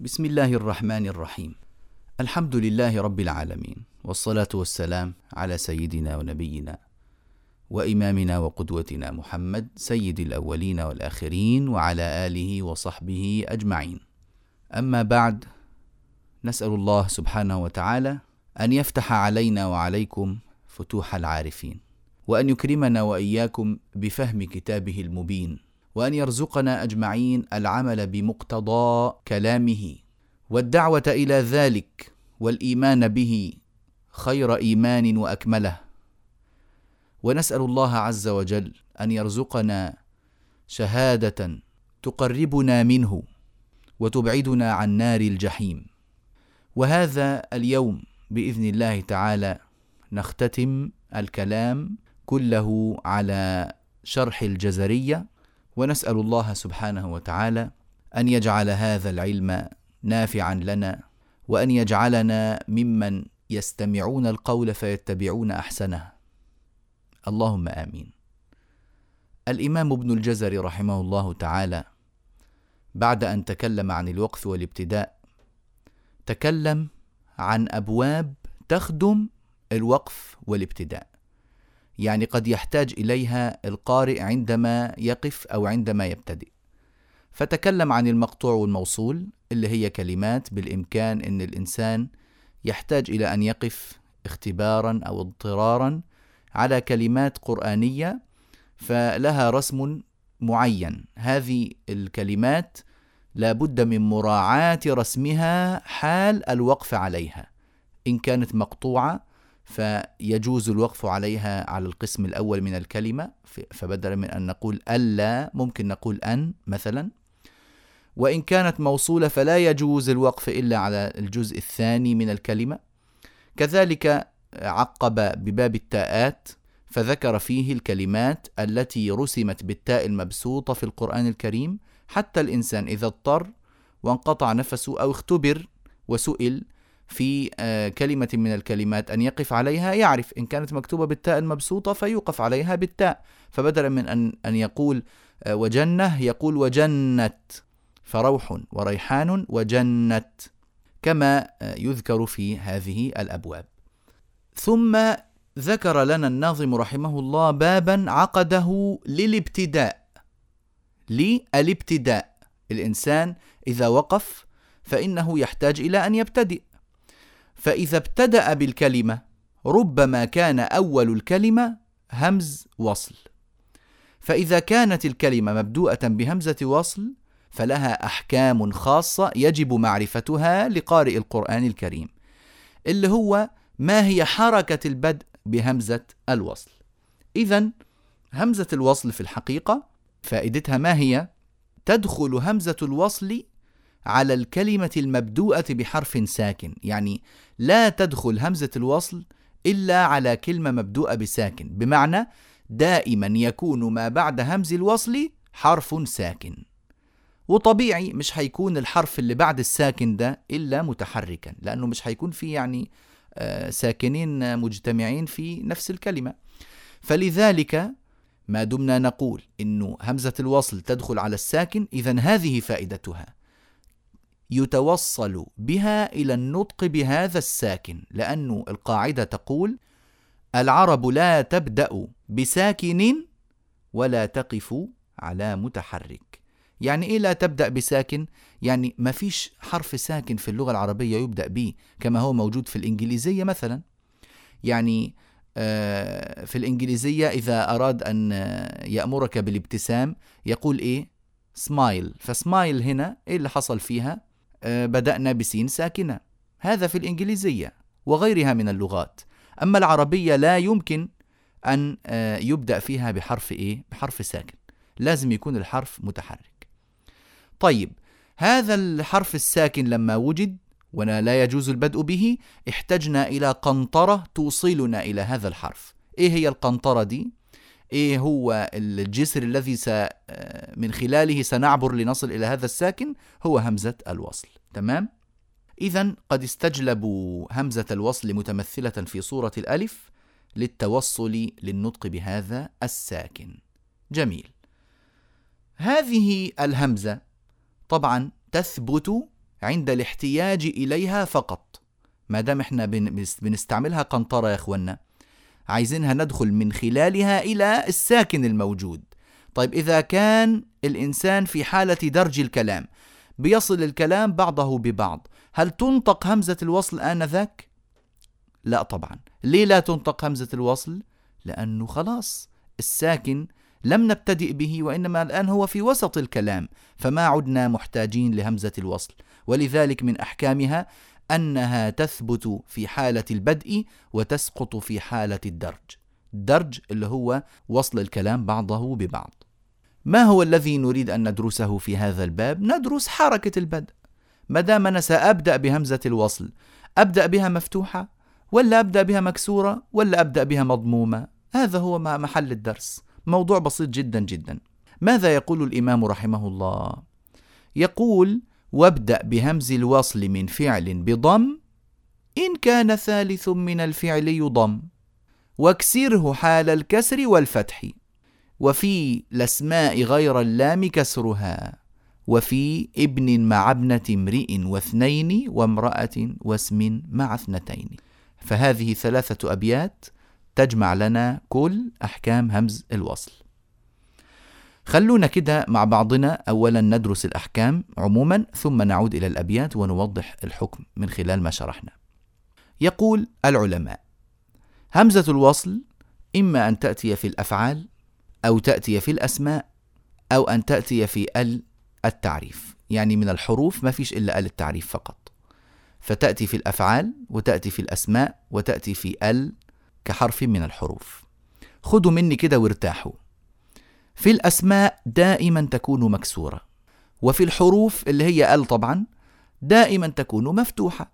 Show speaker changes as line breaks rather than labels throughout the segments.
بسم الله الرحمن الرحيم الحمد لله رب العالمين والصلاه والسلام على سيدنا ونبينا وامامنا وقدوتنا محمد سيد الاولين والاخرين وعلى اله وصحبه اجمعين اما بعد نسال الله سبحانه وتعالى ان يفتح علينا وعليكم فتوح العارفين وان يكرمنا واياكم بفهم كتابه المبين وأن يرزقنا أجمعين العمل بمقتضى كلامه. والدعوة إلى ذلك والإيمان به خير إيمان وأكمله. ونسأل الله عز وجل أن يرزقنا شهادة تقربنا منه وتبعدنا عن نار الجحيم. وهذا اليوم بإذن الله تعالى نختتم الكلام كله على شرح الجزرية. ونسأل الله سبحانه وتعالى أن يجعل هذا العلم نافعا لنا وأن يجعلنا ممن يستمعون القول فيتبعون أحسنه. اللهم آمين. الإمام ابن الجزري رحمه الله تعالى بعد أن تكلم عن الوقف والابتداء تكلم عن أبواب تخدم الوقف والابتداء. يعني قد يحتاج إليها القارئ عندما يقف أو عندما يبتدئ. فتكلم عن المقطوع والموصول اللي هي كلمات بالإمكان إن الإنسان يحتاج إلى أن يقف اختبارا أو اضطرارا على كلمات قرآنية فلها رسم معين. هذه الكلمات لا بد من مراعاة رسمها حال الوقف عليها. إن كانت مقطوعة فيجوز الوقف عليها على القسم الأول من الكلمة فبدلا من أن نقول ألا ممكن نقول أن مثلا. وإن كانت موصولة فلا يجوز الوقف إلا على الجزء الثاني من الكلمة. كذلك عقب بباب التاءات فذكر فيه الكلمات التي رسمت بالتاء المبسوطة في القرآن الكريم حتى الإنسان إذا اضطر وانقطع نفسه أو اختبر وسئل في آه، كلمة من الكلمات أن يقف عليها يعرف. إن كانت مكتوبة بالتاء المبسوطة فيوقف عليها بالتاء. فبدلا من أن أن يقول آه، وجنة يقول وجنت. فروح وريحان وجنت. كما آه، يذكر في هذه الأبواب. ثم ذكر لنا الناظم رحمه الله بابا عقده للابتداء. للابتداء. الإنسان إذا وقف فإنه يحتاج إلى أن يبتدئ. فإذا ابتدأ بالكلمة ربما كان أول الكلمة همز وصل فإذا كانت الكلمة مبدوءة بهمزة وصل فلها أحكام خاصة يجب معرفتها لقارئ القرآن الكريم اللي هو ما هي حركة البدء بهمزة الوصل إذا همزة الوصل في الحقيقة فائدتها ما هي؟ تدخل همزة الوصل على الكلمة المبدوءة بحرف ساكن يعني لا تدخل همزة الوصل إلا على كلمة مبدوءة بساكن بمعنى دائما يكون ما بعد همز الوصل حرف ساكن. وطبيعي مش هيكون الحرف اللي بعد الساكن ده إلا متحركا لأنه مش هيكون في يعني آه، ساكنين مجتمعين في نفس الكلمة. فلذلك ما دمنا نقول إنه همزة الوصل تدخل على الساكن إذا هذه فائدتها. يتوصل بها إلى النطق بهذا الساكن لأن القاعدة تقول العرب لا تبدأ بساكن ولا تقف على متحرك. يعني إيه لا تبدأ بساكن؟ يعني ما فيش حرف ساكن في اللغة العربية يبدأ به كما هو موجود في الإنجليزية مثلا. يعني آه، في الإنجليزية إذا أراد أن يأمرك بالابتسام يقول إيه؟ سمايل فسمايل هنا إيه اللي حصل فيها؟ بدأنا بسين ساكنة. هذا في الإنجليزية وغيرها من اللغات. أما العربية لا يمكن أن آه، يبدأ فيها بحرف إيه؟ بحرف ساكن. لازم يكون الحرف متحرك. طيب هذا الحرف الساكن لما وجد ولا يجوز البدء به احتجنا إلى قنطرة توصلنا إلى هذا الحرف. إيه هي القنطرة دي؟ إيه هو الجسر الذي س من خلاله سنعبر لنصل إلى هذا الساكن؟ هو همزة الوصل. تمام؟ اذا قد استجلبوا همزة الوصل متمثلة في صورة الألف للتوصل للنطق بهذا الساكن. جميل. هذه الهمزة طبعا تثبت عند الاحتياج إليها فقط. ما دام إحنا بنستعملها قنطرة يا اخوانا عايزينها ندخل من خلالها إلى الساكن الموجود. طيب إذا كان الإنسان في حالة درج الكلام بيصل الكلام بعضه ببعض. هل تنطق همزة الوصل آنذاك؟ لا طبعا. ليه لا تنطق همزة الوصل؟ لأنه خلاص الساكن لم نبتدئ به وإنما الآن هو في وسط الكلام فما عدنا محتاجين لهمزة الوصل. ولذلك من أحكامها أنها تثبت في حالة البدء وتسقط في حالة الدرج. الدرج اللي هو وصل الكلام بعضه ببعض. ما هو الذي نريد أن ندرسه في هذا الباب؟ ندرس حركة البدء. ما دام أنا سأبدأ بهمزة الوصل أبدأ بها مفتوحة ولا أبدأ بها مكسورة ولا أبدأ بها مضمومة؟ هذا هو محل الدرس. موضوع بسيط جدا جدا. ماذا يقول الإمام رحمه الله؟ يقول وابدأ بهمز الوصل من فعل بضم إن كان ثالث من الفعل يضم واكسره حال الكسر والفتح. وفي الأسماء غير اللام كسرها وفي ابن مع ابنة امرئ واثنين وامرأة واسم مع اثنتين. فهذه ثلاثة أبيات تجمع لنا كل أحكام همز الوصل. خلونا كده مع بعضنا أولا ندرس الأحكام عموما ثم نعود إلى الأبيات ونوضح الحكم من خلال ما شرحنا. يقول العلماء همزة الوصل إما أن تأتي في الأفعال أو تأتي في الأسماء أو أن تأتي في ال التعريف. يعني من الحروف ما فيش إلا ال التعريف فقط. فتأتي في الأفعال وتأتي في الأسماء وتأتي في ال كحرف من الحروف. خدوا مني كده وارتاحوا. في الأسماء دائما تكون مكسورة. وفي الحروف اللي هي ال طبعا دائما تكون مفتوحة.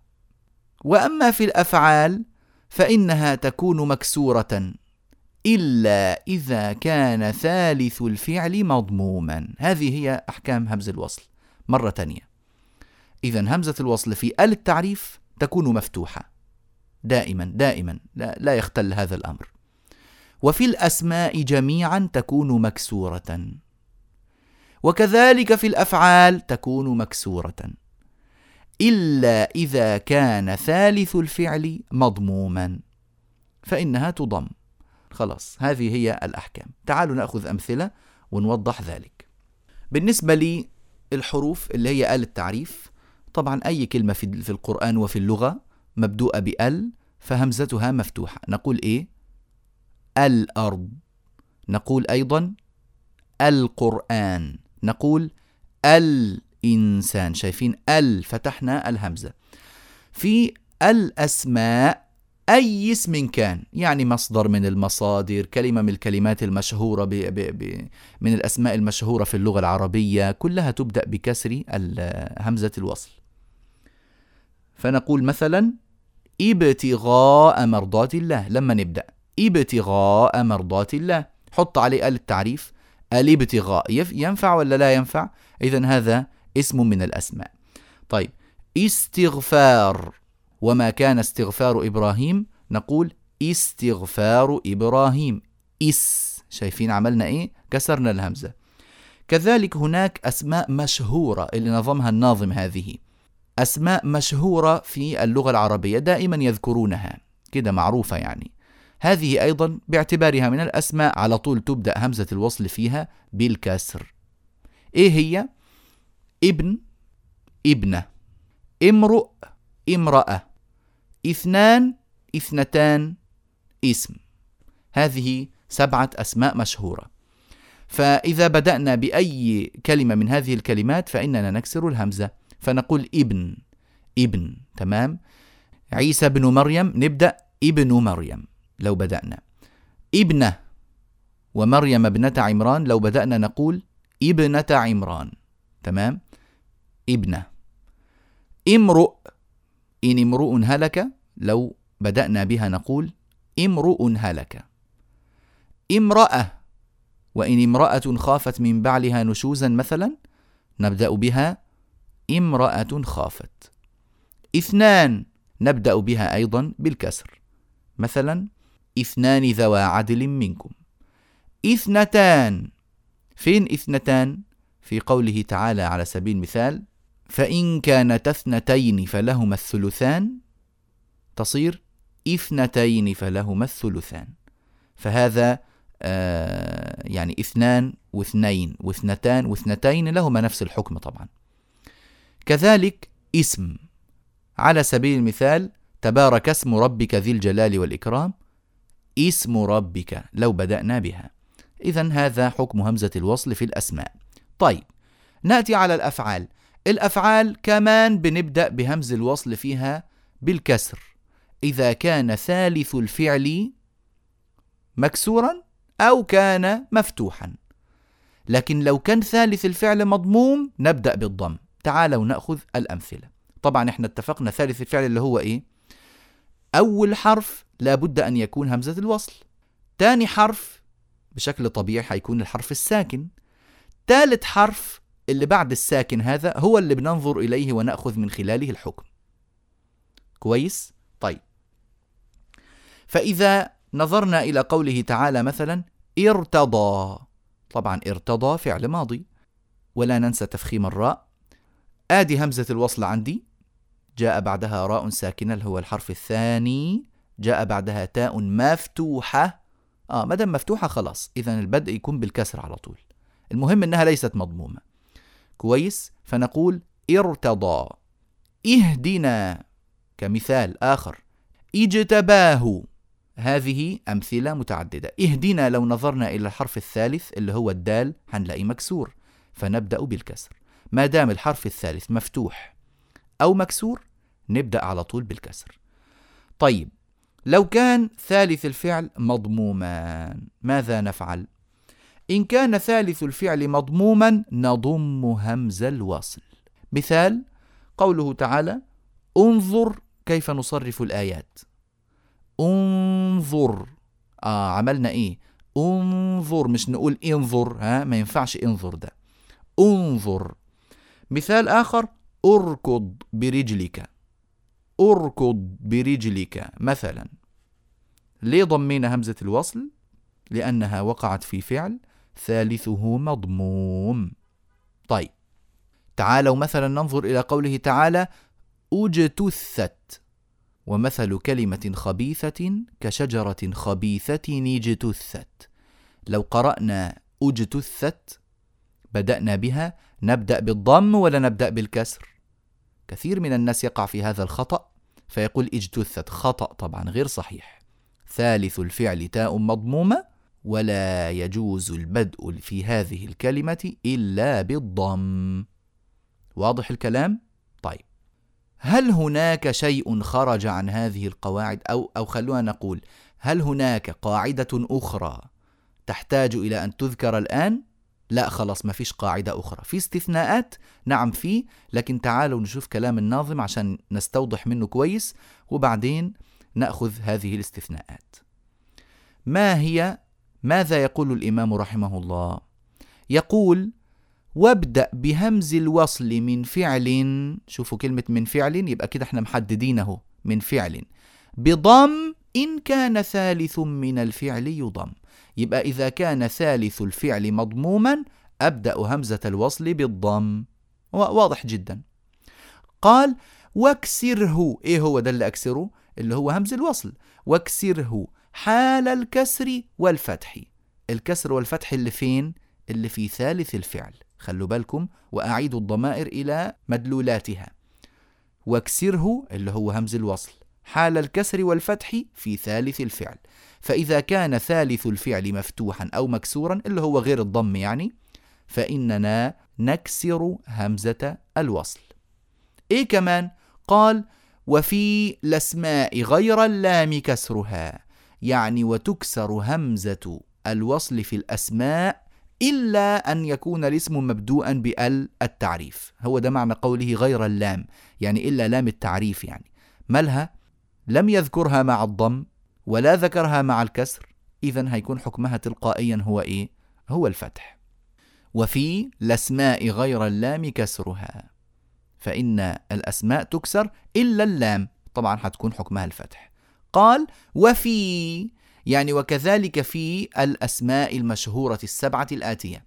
وأما في الأفعال فإنها تكون مكسورة. إلا إذا كان ثالث الفعل مضموما. هذه هي أحكام همز الوصل. مرة تانية. إذا همزة الوصل في ال التعريف تكون مفتوحة. دائما دائما. لا, لا يختل هذا الأمر. وفي الأسماء جميعا تكون مكسورة. وكذلك في الأفعال تكون مكسورة. إلا إذا كان ثالث الفعل مضموما. فإنها تضم. خلاص هذه هي الأحكام. تعالوا نأخذ أمثلة ونوضح ذلك. بالنسبة لي الحروف اللي هي آل التعريف طبعا أي كلمة في القرآن وفي اللغة مبدوءة بأل فهمزتها مفتوحة. نقول إيه؟ الأرض. نقول أيضا القرآن. نقول الإنسان. شايفين ال فتحنا الهمزة. في الأسماء أي اسم كان يعني مصدر من المصادر كلمة من الكلمات المشهورة ب ب ب من الأسماء المشهورة في اللغة العربية كلها تبدأ بكسر همزة الوصل. فنقول مثلا ابتغاء مرضات الله لما نبدأ. ابتغاء مرضات الله. حط عليه ال التعريف الابتغاء ينفع ولا لا ينفع؟ إذا هذا اسم من الأسماء. طيب استغفار. وما كان استغفار إبراهيم نقول استغفار إبراهيم. إس. شايفين عملنا إيه؟ كسرنا الهمزة. كذلك هناك أسماء مشهورة اللي نظمها الناظم هذه. أسماء مشهورة في اللغة العربية دائما يذكرونها. كده معروفة يعني. هذه أيضا باعتبارها من الأسماء على طول تبدأ همزة الوصل فيها بالكسر. إيه هي؟ ابن ابنة. امرؤ امرأة. اثنان اثنتان اسم. هذه سبعة أسماء مشهورة. فإذا بدأنا بأي كلمة من هذه الكلمات فإننا نكسر الهمزة. فنقول ابن ابن تمام؟ عيسى بن مريم نبدأ ابن مريم لو بدأنا. ابنة ومريم ابنة عمران لو بدأنا نقول ابنة عمران تمام؟ ابنة. امرؤ إن امرؤ هلك لو بدأنا بها نقول امرؤ هلك. امرأة وإن امرأة خافت من بعلها نشوزا مثلا نبدأ بها امرأة خافت. اثنان نبدأ بها أيضا بالكسر. مثلا اثنان ذوى عدل منكم. اثنتان فين اثنتان؟ في قوله تعالى على سبيل المثال فإن كانت اثنتين فلهما الثلثان تصير اثنتين فلهما الثلثان. فهذا آه يعني اثنان واثنين واثنتان واثنتين لهما نفس الحكم طبعا. كذلك اسم. على سبيل المثال تبارك اسم ربك ذي الجلال والإكرام اسم ربك لو بدأنا بها. إذا هذا حكم همزة الوصل في الأسماء. طيب نأتي على الأفعال. الأفعال كمان بنبدأ بهمز الوصل فيها بالكسر. إذا كان ثالث الفعل مكسورا أو كان مفتوحا. لكن لو كان ثالث الفعل مضموم نبدأ بالضم. تعالوا نأخذ الأمثلة. طبعا إحنا اتفقنا ثالث الفعل اللي هو إيه؟ أول حرف لابد أن يكون همزة الوصل. تاني حرف بشكل طبيعي حيكون الحرف الساكن. ثالث حرف اللي بعد الساكن هذا هو اللي بننظر إليه ونأخذ من خلاله الحكم. كويس؟ طيب. فإذا نظرنا إلى قوله تعالى مثلا ارتضى. طبعا ارتضى فعل ماضي. ولا ننسى تفخيم الراء. آدي همزة الوصل عندي. جاء بعدها راء ساكنة اللي هو الحرف الثاني. جاء بعدها تاء مفتوحة. آه ما دام مفتوحة خلاص. إذا البدء يكون بالكسر على طول. المهم إنها ليست مضمومة. كويس؟ فنقول ارتضى. اهدنا كمثال آخر. اجتباه. هذه أمثلة متعددة. اهدنا لو نظرنا إلى الحرف الثالث اللي هو الدال هنلاقي مكسور. فنبدأ بالكسر. ما دام الحرف الثالث مفتوح أو مكسور نبدأ على طول بالكسر. طيب لو كان ثالث الفعل مضموما ماذا نفعل؟ إن كان ثالث الفعل مضموما نضم همز الوصل مثال قوله تعالى انظر كيف نصرف الآيات. انظر. آه عملنا إيه؟ انظر مش نقول انظر ها؟ ما ينفعش انظر ده. انظر. مثال آخر اركض برجلك. اركض برجلك مثلا. ليه ضمينا همزة الوصل؟ لأنها وقعت في فعل. ثالثه مضموم. طيب تعالوا مثلا ننظر إلى قوله تعالى أجتثت ومثل كلمة خبيثة كشجرة خبيثة اجتثت. لو قرأنا أجتثت بدأنا بها نبدأ بالضم ولا نبدأ بالكسر؟ كثير من الناس يقع في هذا الخطأ فيقول اجتثت خطأ طبعا غير صحيح. ثالث الفعل تاء مضمومة ولا يجوز البدء في هذه الكلمة إلا بالضم. واضح الكلام؟ طيب. هل هناك شيء خرج عن هذه القواعد؟ أو أو خلونا نقول هل هناك قاعدة أخرى تحتاج إلى أن تذكر الآن؟ لا خلاص ما فيش قاعدة أخرى. في استثناءات؟ نعم في لكن تعالوا نشوف كلام الناظم عشان نستوضح منه كويس وبعدين نأخذ هذه الاستثناءات. ما هي ماذا يقول الإمام رحمه الله؟ يقول وابدأ بهمز الوصل من فعل. شوفوا كلمة من فعل يبقى كده إحنا محددينه من فعل. بضم إن كان ثالث من الفعل يضم. يبقى إذا كان ثالث الفعل مضموما أبدأ همزة الوصل بالضم. واضح جدا. قال واكسره. إيه هو ده اللي أكسره؟ اللي هو همز الوصل. واكسره. حال الكسر والفتح. الكسر والفتح اللي فين؟ اللي في ثالث الفعل. خلوا بالكم وأعيدوا الضمائر إلى مدلولاتها. واكسره اللي هو همز الوصل. حال الكسر والفتح في ثالث الفعل. فإذا كان ثالث الفعل مفتوحا أو مكسورا اللي هو غير الضم يعني فإننا نكسر همزة الوصل. إيه كمان؟ قال وفي الأسماء غير اللام كسرها. يعني وتكسر همزة الوصل في الأسماء إلا أن يكون الاسم مبدوءا بال التعريف. هو ده معنى قوله غير اللام يعني إلا لام التعريف يعني. مالها لم يذكرها مع الضم ولا ذكرها مع الكسر. إذا هيكون حكمها تلقائيا هو إيه؟ هو الفتح. وفي الأسماء غير اللام كسرها. فإن الأسماء تكسر إلا اللام. طبعا حتكون حكمها الفتح. قال وفي يعني وكذلك في الأسماء المشهورة السبعة الآتية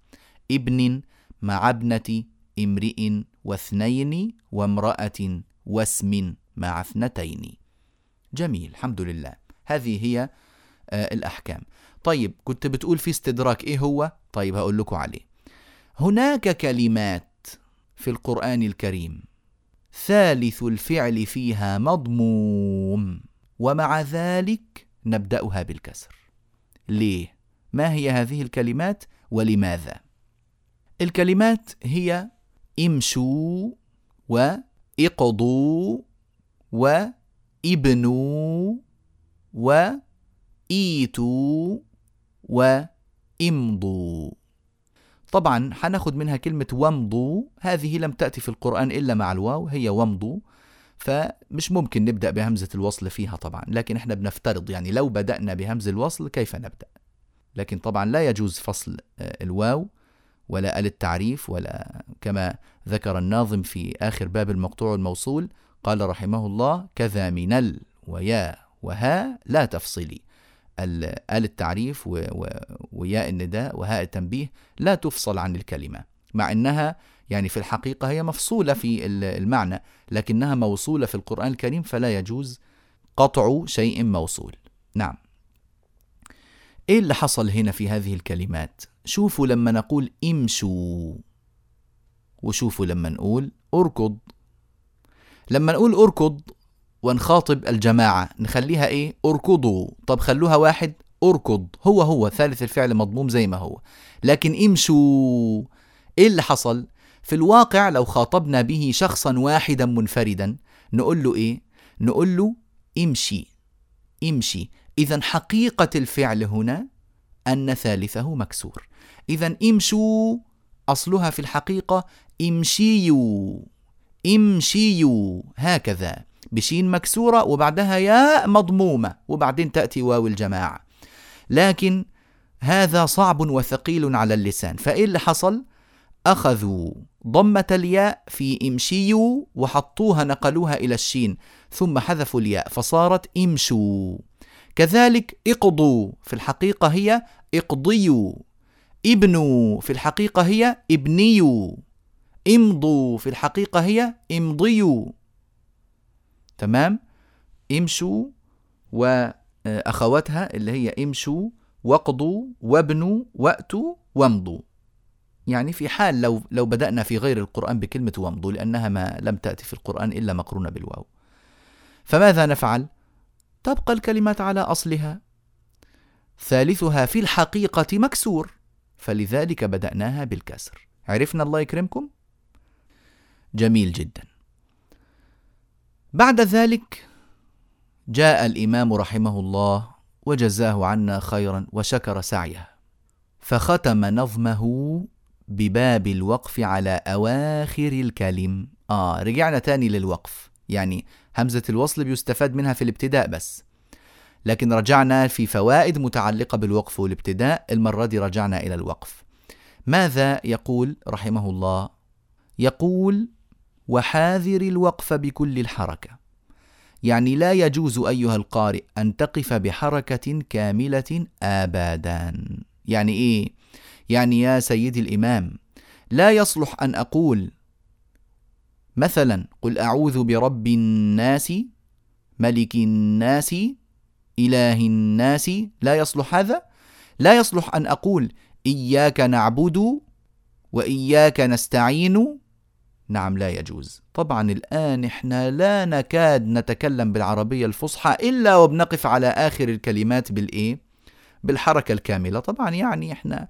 ابن مع ابنة امرئ واثنين وامرأة واسم مع اثنتين. جميل الحمد لله. هذه هي آه الأحكام. طيب كنت بتقول في استدراك إيه هو؟ طيب هقول لكم عليه. هناك كلمات في القرآن الكريم ثالث الفعل فيها مضموم. ومع ذلك نبدأها بالكسر ليه؟ ما هي هذه الكلمات ولماذا؟ الكلمات هي امشوا واقضوا وابنوا وإيتوا وامضوا طبعا حناخد منها كلمة وامضوا هذه لم تأتي في القرآن إلا مع الواو هي وامضوا فمش ممكن نبدأ بهمزة الوصل فيها طبعا لكن إحنا بنفترض يعني لو بدأنا بهمز الوصل كيف نبدأ؟ لكن طبعا لا يجوز فصل آه، الواو ولا ال التعريف ولا كما ذكر الناظم في آخر باب المقطوع الموصول قال رحمه الله كذا من ال ويا وها لا تفصلي ال التعريف وياء النداء وهاء التنبيه لا تفصل عن الكلمة مع أنها يعني في الحقيقة هي مفصولة في المعنى لكنها موصولة في القرآن الكريم فلا يجوز قطع شيء موصول. نعم. إيه اللي حصل هنا في هذه الكلمات؟ شوفوا لما نقول امشوا وشوفوا لما نقول اركض. لما نقول اركض ونخاطب الجماعة نخليها إيه؟ اركضوا. طب خلوها واحد اركض. هو هو ثالث الفعل مضموم زي ما هو. لكن امشوا. إيه اللي حصل؟ في الواقع لو خاطبنا به شخصا واحدا منفردا نقول له إيه؟ نقول له امشي امشي. اذا حقيقة الفعل هنا أن ثالثه مكسور. اذا امشوا أصلها في الحقيقة امشيوا امشيوا هكذا. بشين مكسورة وبعدها ياء مضمومة وبعدين تأتي واو الجماعة. لكن هذا صعب وثقيل على اللسان. فإيه اللي حصل؟ أخذوا ضمة الياء في إمشيوا وحطوها نقلوها إلى الشين ثم حذفوا الياء فصارت إمشوا كذلك إقضوا في الحقيقة هي اقضيوا ابنوا في الحقيقة هي ابنيوا امضوا في الحقيقة هي امضيوا تمام؟ امشوا وأخواتها اللي هي امشوا واقضوا وابنوا وأتوا وامضوا. يعني في حال لو لو بدأنا في غير القرآن بكلمة وامضوا لأنها ما لم تأتي في القرآن إلا مقرونة بالواو. فماذا نفعل؟ تبقى الكلمات على أصلها. ثالثها في الحقيقة مكسور. فلذلك بدأناها بالكسر. عرفنا الله يكرمكم؟ جميل جدا. بعد ذلك جاء الإمام رحمه الله وجزاه عنا خيرا وشكر سعيه فختم نظمه بباب الوقف على أواخر الكلم. آه رجعنا تاني للوقف. يعني همزة الوصل بيستفاد منها في الابتداء بس. لكن رجعنا في فوائد متعلقة بالوقف والابتداء. المرة دي رجعنا إلى الوقف. ماذا يقول رحمه الله؟ يقول وحاذر الوقف بكل الحركة. يعني لا يجوز أيها القارئ أن تقف بحركة كاملة آبادا. يعني إيه؟ يعني يا سيدي الإمام لا يصلح أن أقول مثلا قل أعوذ برب الناس ملك الناس إله الناس لا يصلح هذا؟ لا يصلح أن أقول إياك نعبد وإياك نستعين. نعم لا يجوز. طبعا الآن إحنا لا نكاد نتكلم بالعربية الفصحى إلا وبنقف على آخر الكلمات بالإيه؟ بالحركة الكاملة. طبعا يعني إحنا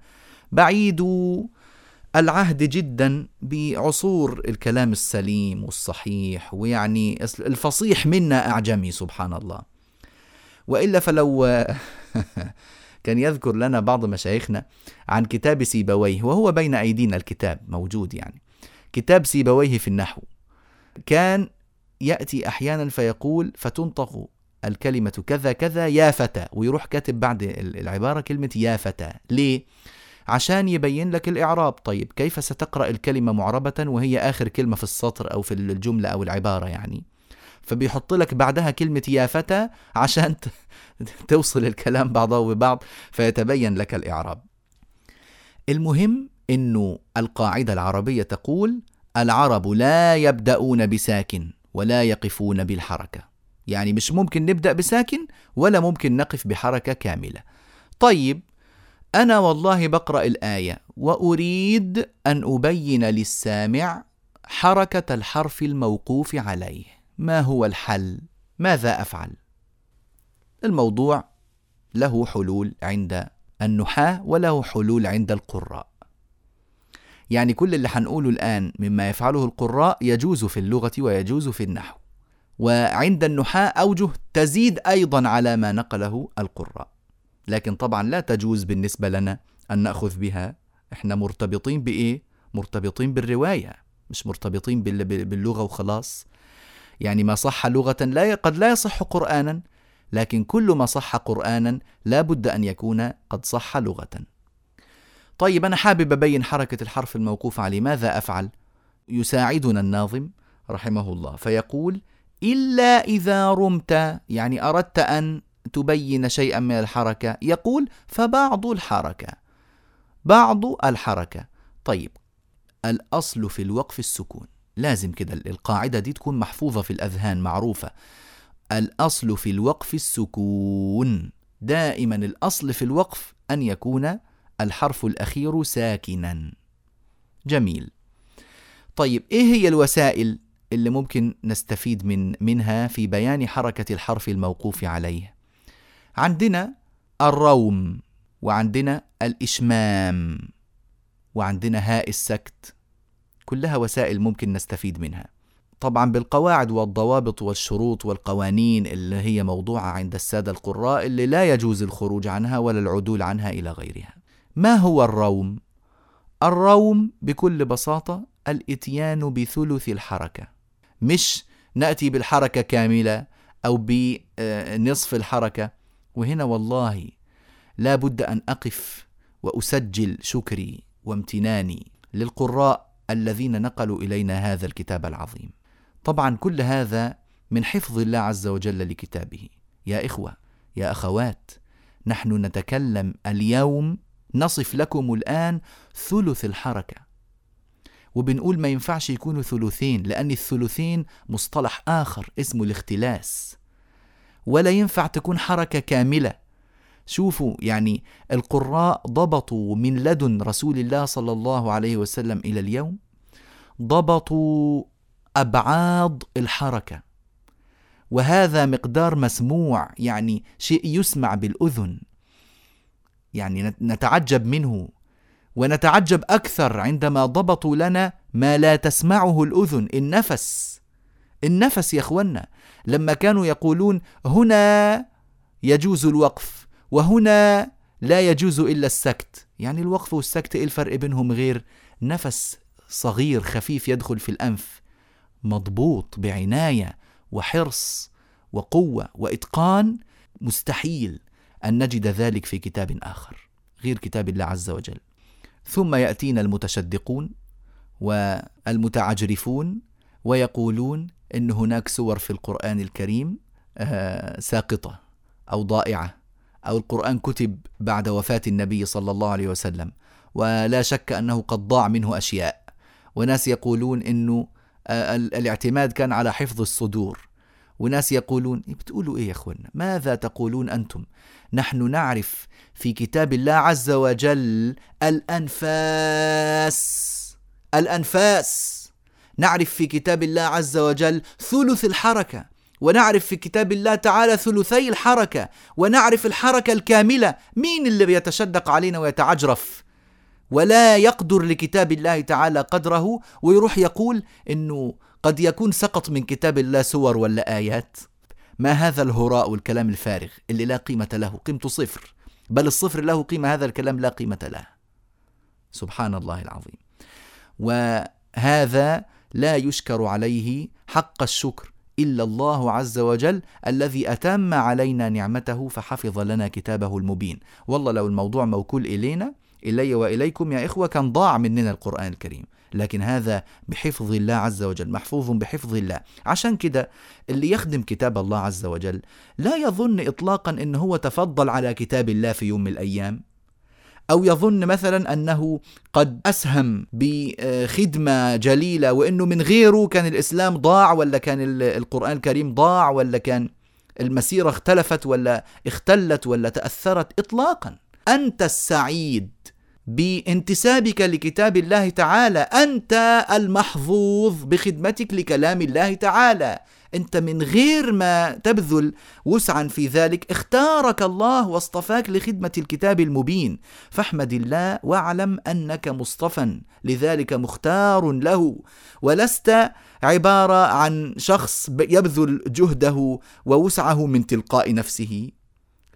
بعيد العهد جدا بعصور الكلام السليم والصحيح ويعني الفصيح منا أعجمي سبحان الله. وإلا فلو كان يذكر لنا بعض مشايخنا عن كتاب سيبويه وهو بين أيدينا الكتاب موجود يعني. كتاب سيبويه في النحو. كان يأتي أحيانا فيقول فتنطق الكلمة كذا كذا يا فتى. ويروح كاتب بعد العبارة كلمة يا فتى. ليه؟ عشان يبين لك الإعراب. طيب كيف ستقرأ الكلمة معربة وهي آخر كلمة في السطر أو في الجملة أو العبارة يعني؟ فبيحط لك بعدها كلمة يا فتى عشان توصل الكلام بعضه ببعض فيتبين لك الإعراب. المهم أنه القاعدة العربية تقول العرب لا يبدأون بساكن ولا يقفون بالحركة. يعني مش ممكن نبدأ بساكن ولا ممكن نقف بحركة كاملة. طيب أنا والله بقرأ الآية وأريد أن أبين للسامع حركة الحرف الموقوف عليه ما هو الحل؟ ماذا أفعل؟ الموضوع له حلول عند النحاة وله حلول عند القراء يعني كل اللي حنقوله الآن مما يفعله القراء يجوز في اللغة ويجوز في النحو وعند النحاة أوجه تزيد أيضا على ما نقله القراء لكن طبعا لا تجوز بالنسبة لنا أن نأخذ بها. إحنا مرتبطين بإيه؟ مرتبطين بالرواية مش مرتبطين باللغة وخلاص. يعني ما صح لغة لا قد لا يصح قرآنا لكن كل ما صح قرآنا لا بد أن يكون قد صح لغة. طيب أنا حابب أبين حركة الحرف الموقوف عليه ماذا أفعل؟ يساعدنا الناظم رحمه الله فيقول إلا إذا رمت. يعني أردت أن تبين شيئا من الحركة. يقول فبعض الحركة بعض الحركة. طيب الأصل في الوقف السكون. لازم كده القاعدة دي تكون محفوظة في الأذهان معروفة. الأصل في الوقف السكون. دائما الأصل في الوقف أن يكون الحرف الأخير ساكنا. جميل. طيب إيه هي الوسائل اللي ممكن نستفيد من منها في بيان حركة الحرف الموقوف عليه؟ عندنا الروم وعندنا الإشمام وعندنا هاء السكت. كلها وسائل ممكن نستفيد منها. طبعا بالقواعد والضوابط والشروط والقوانين اللي هي موضوعة عند السادة القراء اللي لا يجوز الخروج عنها ولا العدول عنها إلى غيرها. ما هو الروم؟ الروم بكل بساطة الإتيان بثلث الحركة. مش نأتي بالحركة كاملة أو بنصف الحركة. وهنا والله لا بد أن أقف وأسجل شكري وامتناني للقراء الذين نقلوا إلينا هذا الكتاب العظيم. طبعا كل هذا من حفظ الله عز وجل لكتابه. يا إخوة يا أخوات نحن نتكلم اليوم نصف لكم الآن ثلث الحركة. وبنقول ما ينفعش يكونوا ثلثين لأن الثلثين مصطلح آخر اسمه الاختلاس. ولا ينفع تكون حركة كاملة. شوفوا يعني القراء ضبطوا من لدن رسول الله صلى الله عليه وسلم إلى اليوم ضبطوا أبعاد الحركة. وهذا مقدار مسموع يعني شيء يسمع بالأذن. يعني نتعجب منه. ونتعجب أكثر عندما ضبطوا لنا ما لا تسمعه الأذن النفس. النفس يا أخوانا. لما كانوا يقولون هنا يجوز الوقف وهنا لا يجوز إلا السكت. يعني الوقف والسكت إيه الفرق بينهم غير نفس صغير خفيف يدخل في الأنف مضبوط بعناية وحرص وقوة وإتقان؟ مستحيل أن نجد ذلك في كتاب آخر غير كتاب الله عز وجل. ثم يأتينا المتشدقون والمتعجرفون ويقولون إن هناك سور في القرآن الكريم آه، ساقطة أو ضائعة أو القرآن كتب بعد وفاة النبي صلى الله عليه وسلم. ولا شك أنه قد ضاع منه أشياء. وناس يقولون إنه آه، الاعتماد كان على حفظ الصدور. وناس يقولون إيه بتقولوا إيه يا اخوانا ماذا تقولون أنتم؟ نحن نعرف في كتاب الله عز وجل الأنفاس الأنفاس. نعرف في كتاب الله عز وجل ثلث الحركة ونعرف في كتاب الله تعالى ثلثي الحركة ونعرف الحركة الكاملة مين اللي بيتشدق علينا ويتعجرف؟ ولا يقدر لكتاب الله تعالى قدره ويروح يقول إنه قد يكون سقط من كتاب الله سور ولا آيات. ما هذا الهراء والكلام الفارغ اللي لا قيمة له قيمته صفر. بل الصفر له قيمة هذا الكلام لا قيمة له. سبحان الله العظيم. وهذا لا يشكر عليه حق الشكر إلا الله عز وجل الذي أتم علينا نعمته فحفظ لنا كتابه المبين. والله لو الموضوع موكول إلينا إلي وإليكم يا إخوة كان ضاع مننا القرآن الكريم. لكن هذا بحفظ الله عز وجل محفوظ بحفظ الله. عشان كده اللي يخدم كتاب الله عز وجل لا يظن اطلاقا ان هو تفضل على كتاب الله في يوم من الأيام. أو يظن مثلا أنه قد أسهم بخدمة جليلة وأنه من غيره كان الإسلام ضاع ولا كان القرآن الكريم ضاع ولا كان المسيرة اختلفت ولا اختلت ولا تأثرت إطلاقا. أنت السعيد بانتسابك لكتاب الله تعالى. أنت المحظوظ بخدمتك لكلام الله تعالى. أنت من غير ما تبذل وسعا في ذلك. اختارك الله واصطفاك لخدمة الكتاب المبين. فاحمد الله واعلم أنك مصطفى لذلك مختار له. ولست عبارة عن شخص يبذل جهده ووسعه من تلقاء نفسه.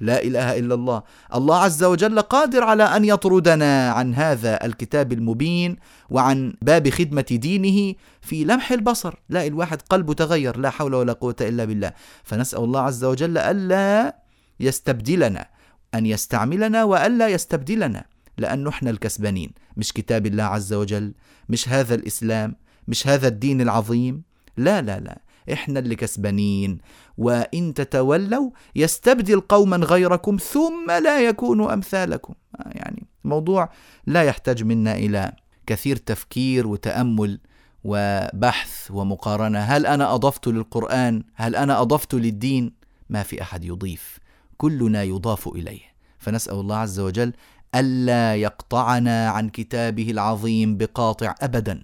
لا إله إلا الله. الله عز وجل قادر على أن يطردنا عن هذا الكتاب المبين وعن باب خدمة دينه في لمح البصر. لا الواحد قلبه تغير. لا حول ولا قوة إلا بالله. فنسأل الله عز وجل ألا يستبدلنا أن يستعملنا وألا يستبدلنا لأنه إحنا الكسبانين. مش كتاب الله عز وجل مش هذا الإسلام مش هذا الدين العظيم. لا لا لا. إحنا اللي كسبانين. وإن تتولوا يستبدل قوما غيركم ثم لا يكونوا أمثالكم. يعني موضوع لا يحتاج منا إلى كثير تفكير وتأمل وبحث ومقارنة. هل أنا أضفت للقرآن؟ هل أنا أضفت للدين؟ ما في أحد يضيف. كلنا يضاف إليه. فنسأل الله عز وجل ألا يقطعنا عن كتابه العظيم بقاطع ابدا.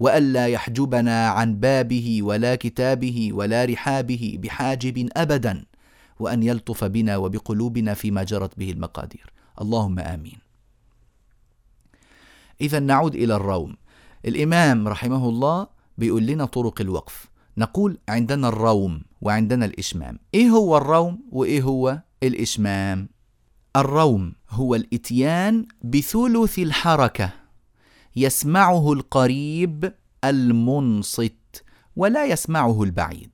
وألا يحجبنا عن بابه ولا كتابه ولا رحابه بحاجب أبدا وأن يلطف بنا وبقلوبنا فيما جرت به المقادير. اللهم آمين. اذا نعود إلى الروم. الإمام رحمه الله بيقول لنا طرق الوقف. نقول عندنا الروم وعندنا الإشمام. إيه هو الروم وإيه هو الإشمام؟ الروم هو الإتيان بثلث الحركة. يسمعه القريب المنصت ولا يسمعه البعيد.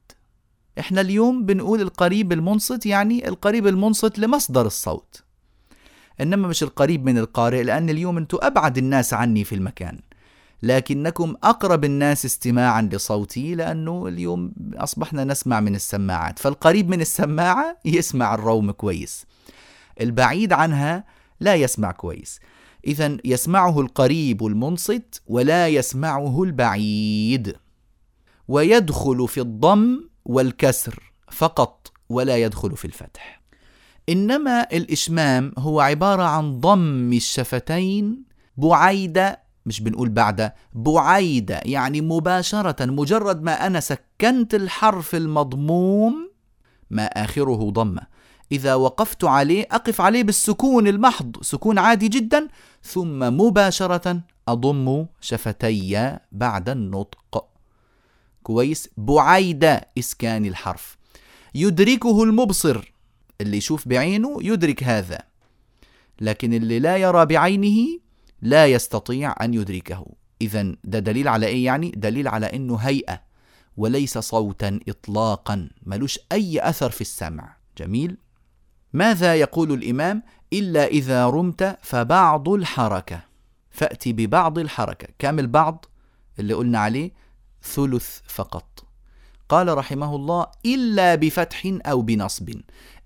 إحنا اليوم بنقول القريب المنصت يعني القريب المنصت لمصدر الصوت. إنما مش القريب من القارئ لأن اليوم أنتم أبعد الناس عني في المكان. لكنكم أقرب الناس استماعا لصوتي لأنه اليوم أصبحنا نسمع من السماعات. فالقريب من السماعة يسمع الروم كويس. البعيد عنها لا يسمع كويس. إذا يسمعه القريب المنصت ولا يسمعه البعيد. ويدخل في الضم والكسر فقط ولا يدخل في الفتح. إنما الإشمام هو عبارة عن ضم الشفتين بعيدة مش بنقول بعد بعيدة يعني مباشرة مجرد ما أنا سكنت الحرف المضموم ما آخره ضمة. إذا وقفت عليه أقف عليه بالسكون المحض سكون عادي جدا ثم مباشرة أضم شفتي بعد النطق. كويس؟ بعيد إسكان الحرف. يدركه المبصر. اللي يشوف بعينه يدرك هذا. لكن اللي لا يرى بعينه لا يستطيع أن يدركه. إذا ده دليل على إيه يعني؟ دليل على إنه هيئة. وليس صوتا إطلاقا. ملوش أي أثر في السمع. جميل؟ ماذا يقول الإمام؟ إلا إذا رمت فبعض الحركة. فأتي ببعض الحركة. كم البعض اللي قلنا عليه؟ ثلث فقط. قال رحمه الله إلا بفتح أو بنصب.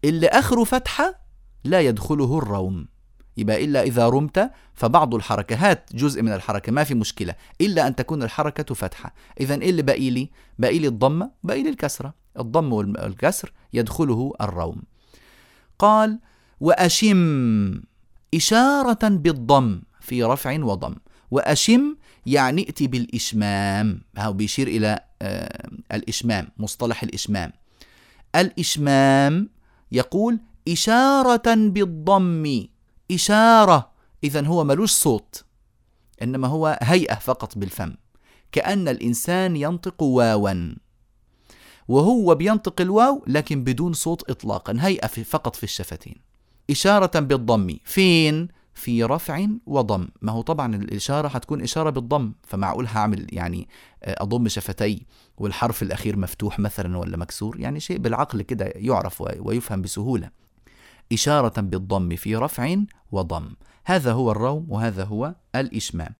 اللي آخره فتحة لا يدخله الروم. يبقى إلا إذا رمت فبعض الحركة. هات جزء من الحركة ما في مشكلة. إلا أن تكون الحركة فتحة. إذا إيه اللي باقي لي؟ باقي لي الضمة باقي لي الكسرة. الضم والكسر يدخله الروم. قال وأشم إشارة بالضم في رفع وضم. وأشم يعني ائتي بالإشمام. هو بيشير إلى آه الإشمام مصطلح الإشمام. الإشمام يقول إشارة بالضم. إشارة إذا هو ملوش صوت إنما هو هيئة فقط بالفم. كأن الإنسان ينطق واوا. وهو بينطق الواو لكن بدون صوت إطلاقا. هيئة فقط في الشفتين. إشارة بالضم. فين؟ في رفع وضم. ما هو طبعا الإشارة هتكون إشارة بالضم فمعقول هعمل يعني آه، أضم شفتي والحرف الأخير مفتوح مثلا ولا مكسور؟ يعني شيء بالعقل كده يعرف ويفهم بسهولة. إشارة بالضم في رفع وضم. هذا هو الروم وهذا هو الإشمام.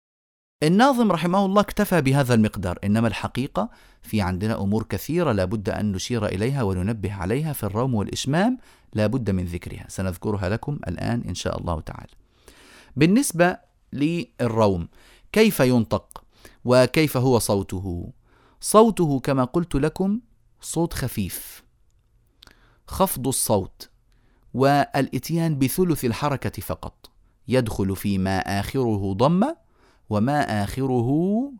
الناظم رحمه الله اكتفى بهذا المقدار. إنما الحقيقة في عندنا أمور كثيرة لابد أن نشير إليها وننبه عليها في الروم والإشمام لابد من ذكرها. سنذكرها لكم الآن إن شاء الله تعالى. بالنسبة للروم كيف ينطق؟ وكيف هو صوته؟ صوته كما قلت لكم صوت خفيف. خفض الصوت والإتيان بثلث الحركة فقط. يدخل فيما آخره ضمة وما آخره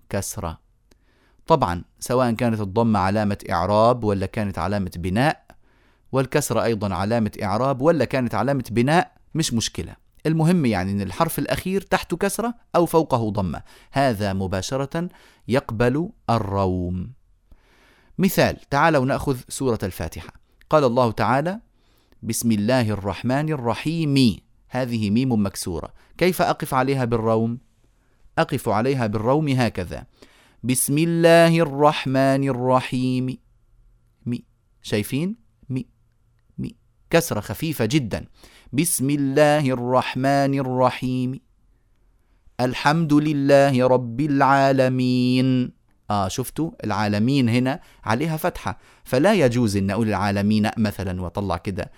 كسرة. طبعا سواء كانت الضمة علامة إعراب ولا كانت علامة بناء والكسرة أيضا علامة إعراب ولا كانت علامة بناء مش مشكلة. المهم يعني أن الحرف الأخير تحت كسرة أو فوقه ضمة. هذا مباشرة يقبل الروم. مثال تعالوا نأخذ سورة الفاتحة. قال الله تعالى بسم الله الرحمن الرحيم. هذه ميم مكسورة. كيف أقف عليها بالروم؟ أقف عليها بالروم هكذا. بسم الله الرحمن الرحيم. مي. شايفين؟ مي. مي. كسرة خفيفة جدا. بسم الله الرحمن الرحيم. الحمد لله رب العالمين. آه شفتوا؟ العالمين هنا عليها فتحة. فلا يجوز أن أقول العالمين مثلا وطلع كده.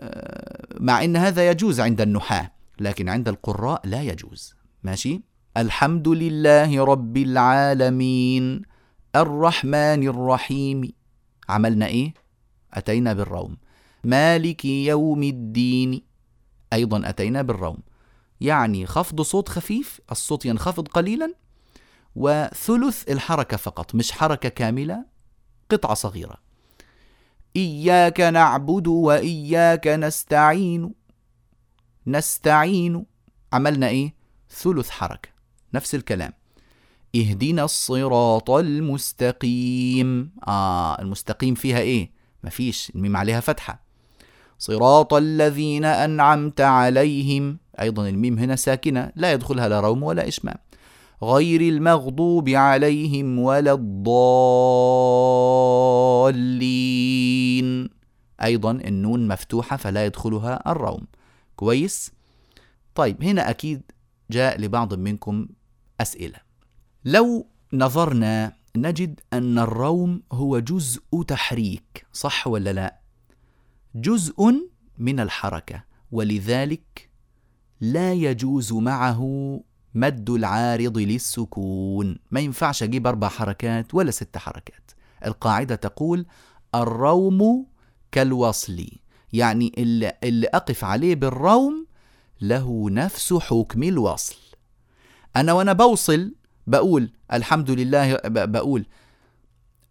آه مع أن هذا يجوز عند النحاة لكن عند القراء لا يجوز. ماشي؟ الحمد لله رب العالمين. الرحمن الرحيم. عملنا إيه؟ أتينا بالروم. مالك يوم الدين. أيضا أتينا بالروم. يعني خفض صوت خفيف الصوت ينخفض قليلا وثلث الحركة فقط مش حركة كاملة قطعة صغيرة. إياك نعبد وإياك نستعين. نستعين. عملنا إيه؟ ثلث حركة. نفس الكلام. اهدنا الصراط المستقيم. آه المستقيم فيها إيه؟ مفيش الميم عليها فتحة. صراط الذين أنعمت عليهم. أيضا الميم هنا ساكنة لا يدخلها لا روم ولا إشمام. غير المغضوب عليهم ولا الضالين. أيضا النون مفتوحة فلا يدخلها الروم. كويس؟ طيب هنا أكيد جاء لبعض منكم أسئلة. لو نظرنا نجد أن الروم هو جزء تحريك صح ولا لا؟ جزء من الحركة ولذلك لا يجوز معه مد العارض للسكون. ما ينفعش أجيب أربع حركات ولا ست حركات. القاعدة تقول الروم كالوصل يعني اللي, أقف عليه بالروم له نفس حكم الوصل. أنا وأنا بوصل بقول الحمد لله بقول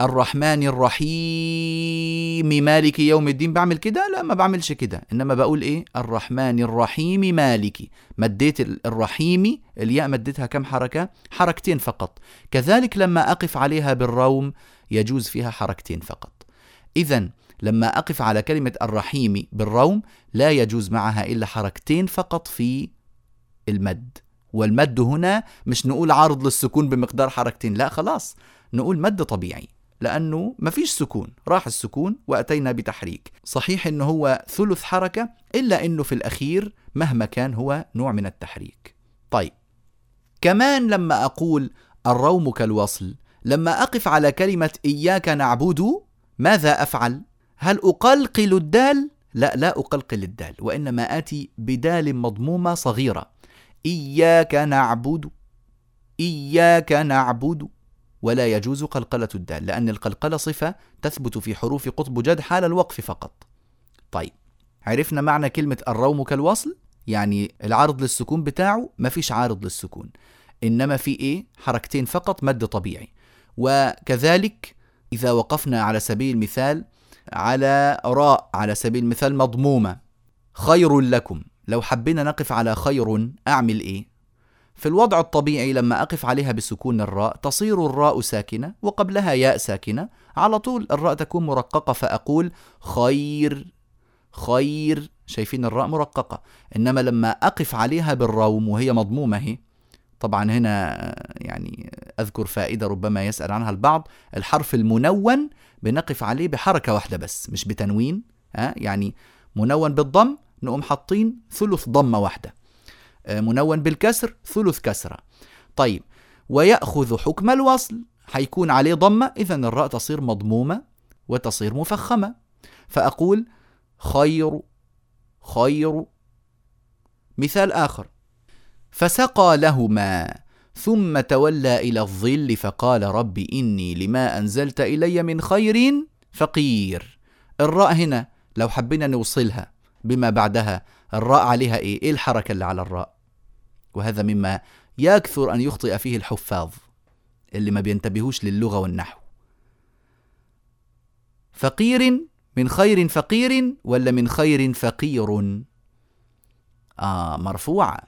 الرحمن الرحيم مالك يوم الدين. بعمل كده؟ لا ما بعملش كده. إنما بقول إيه؟ الرحمن الرحيم مالكي مديت الرحيم الياء مديتها كم حركة؟ حركتين فقط. كذلك لما أقف عليها بالروم يجوز فيها حركتين فقط. إذا لما أقف على كلمة الرحيم بالروم لا يجوز معها إلا حركتين فقط في المد. والمد هنا مش نقول عارض للسكون بمقدار حركتين لا خلاص نقول مد طبيعي لأنه ما فيش سكون راح السكون وأتينا بتحريك صحيح أنه هو ثلث حركة إلا أنه في الأخير مهما كان هو نوع من التحريك طيب كمان لما أقول الروم كالوصل لما أقف على كلمة إياك نعبد ماذا أفعل؟ هل أقلقل الدال؟ لا لا أقلقل الدال وإنما آتي بدال مضمومة صغيرة إياك نعبد إياك نعبد ولا يجوز قلقلة الدال لأن القلقلة صفة تثبت في حروف قطب جد حال الوقف فقط. طيب عرفنا معنى كلمة الروم كالوصل؟ يعني العارض للسكون بتاعه ما فيش عارض للسكون إنما في إيه؟ حركتين فقط مد طبيعي. وكذلك إذا وقفنا على سبيل المثال على راء على سبيل المثال مضمومة خير لكم. لو حبينا نقف على خير أعمل إيه؟ في الوضع الطبيعي لما أقف عليها بسكون الراء تصير الراء ساكنة وقبلها ياء ساكنة. على طول الراء تكون مرققة فأقول خير خير. شايفين الراء مرققة. إنما لما أقف عليها بالروم وهي مضمومة هي طبعا هنا يعني أذكر فائدة ربما يسأل عنها البعض. الحرف المنون بنقف عليه بحركة واحدة بس مش بتنوين ها؟ يعني منون بالضم نقوم حاطين ثلث ضمة واحدة. آه، منون بالكسر ثلث كسرة. طيب ويأخذ حكم الوصل. حيكون عليه ضمة إذا الراء تصير مضمومة وتصير مفخمة. فأقول خير خير مثال آخر. فسقى لهما ثم تولى إلى الظل فقال رب إني لما أنزلت إلي من خير فقير. الراء هنا لو حبينا نوصلها. بما بعدها. الراء عليها إيه؟ إيه الحركة اللي على الراء؟ وهذا مما يكثر أن يخطئ فيه الحفاظ اللي ما بينتبهوش للغة والنحو. فقير من خير فقير ولا من خير فقير؟ آه مرفوعة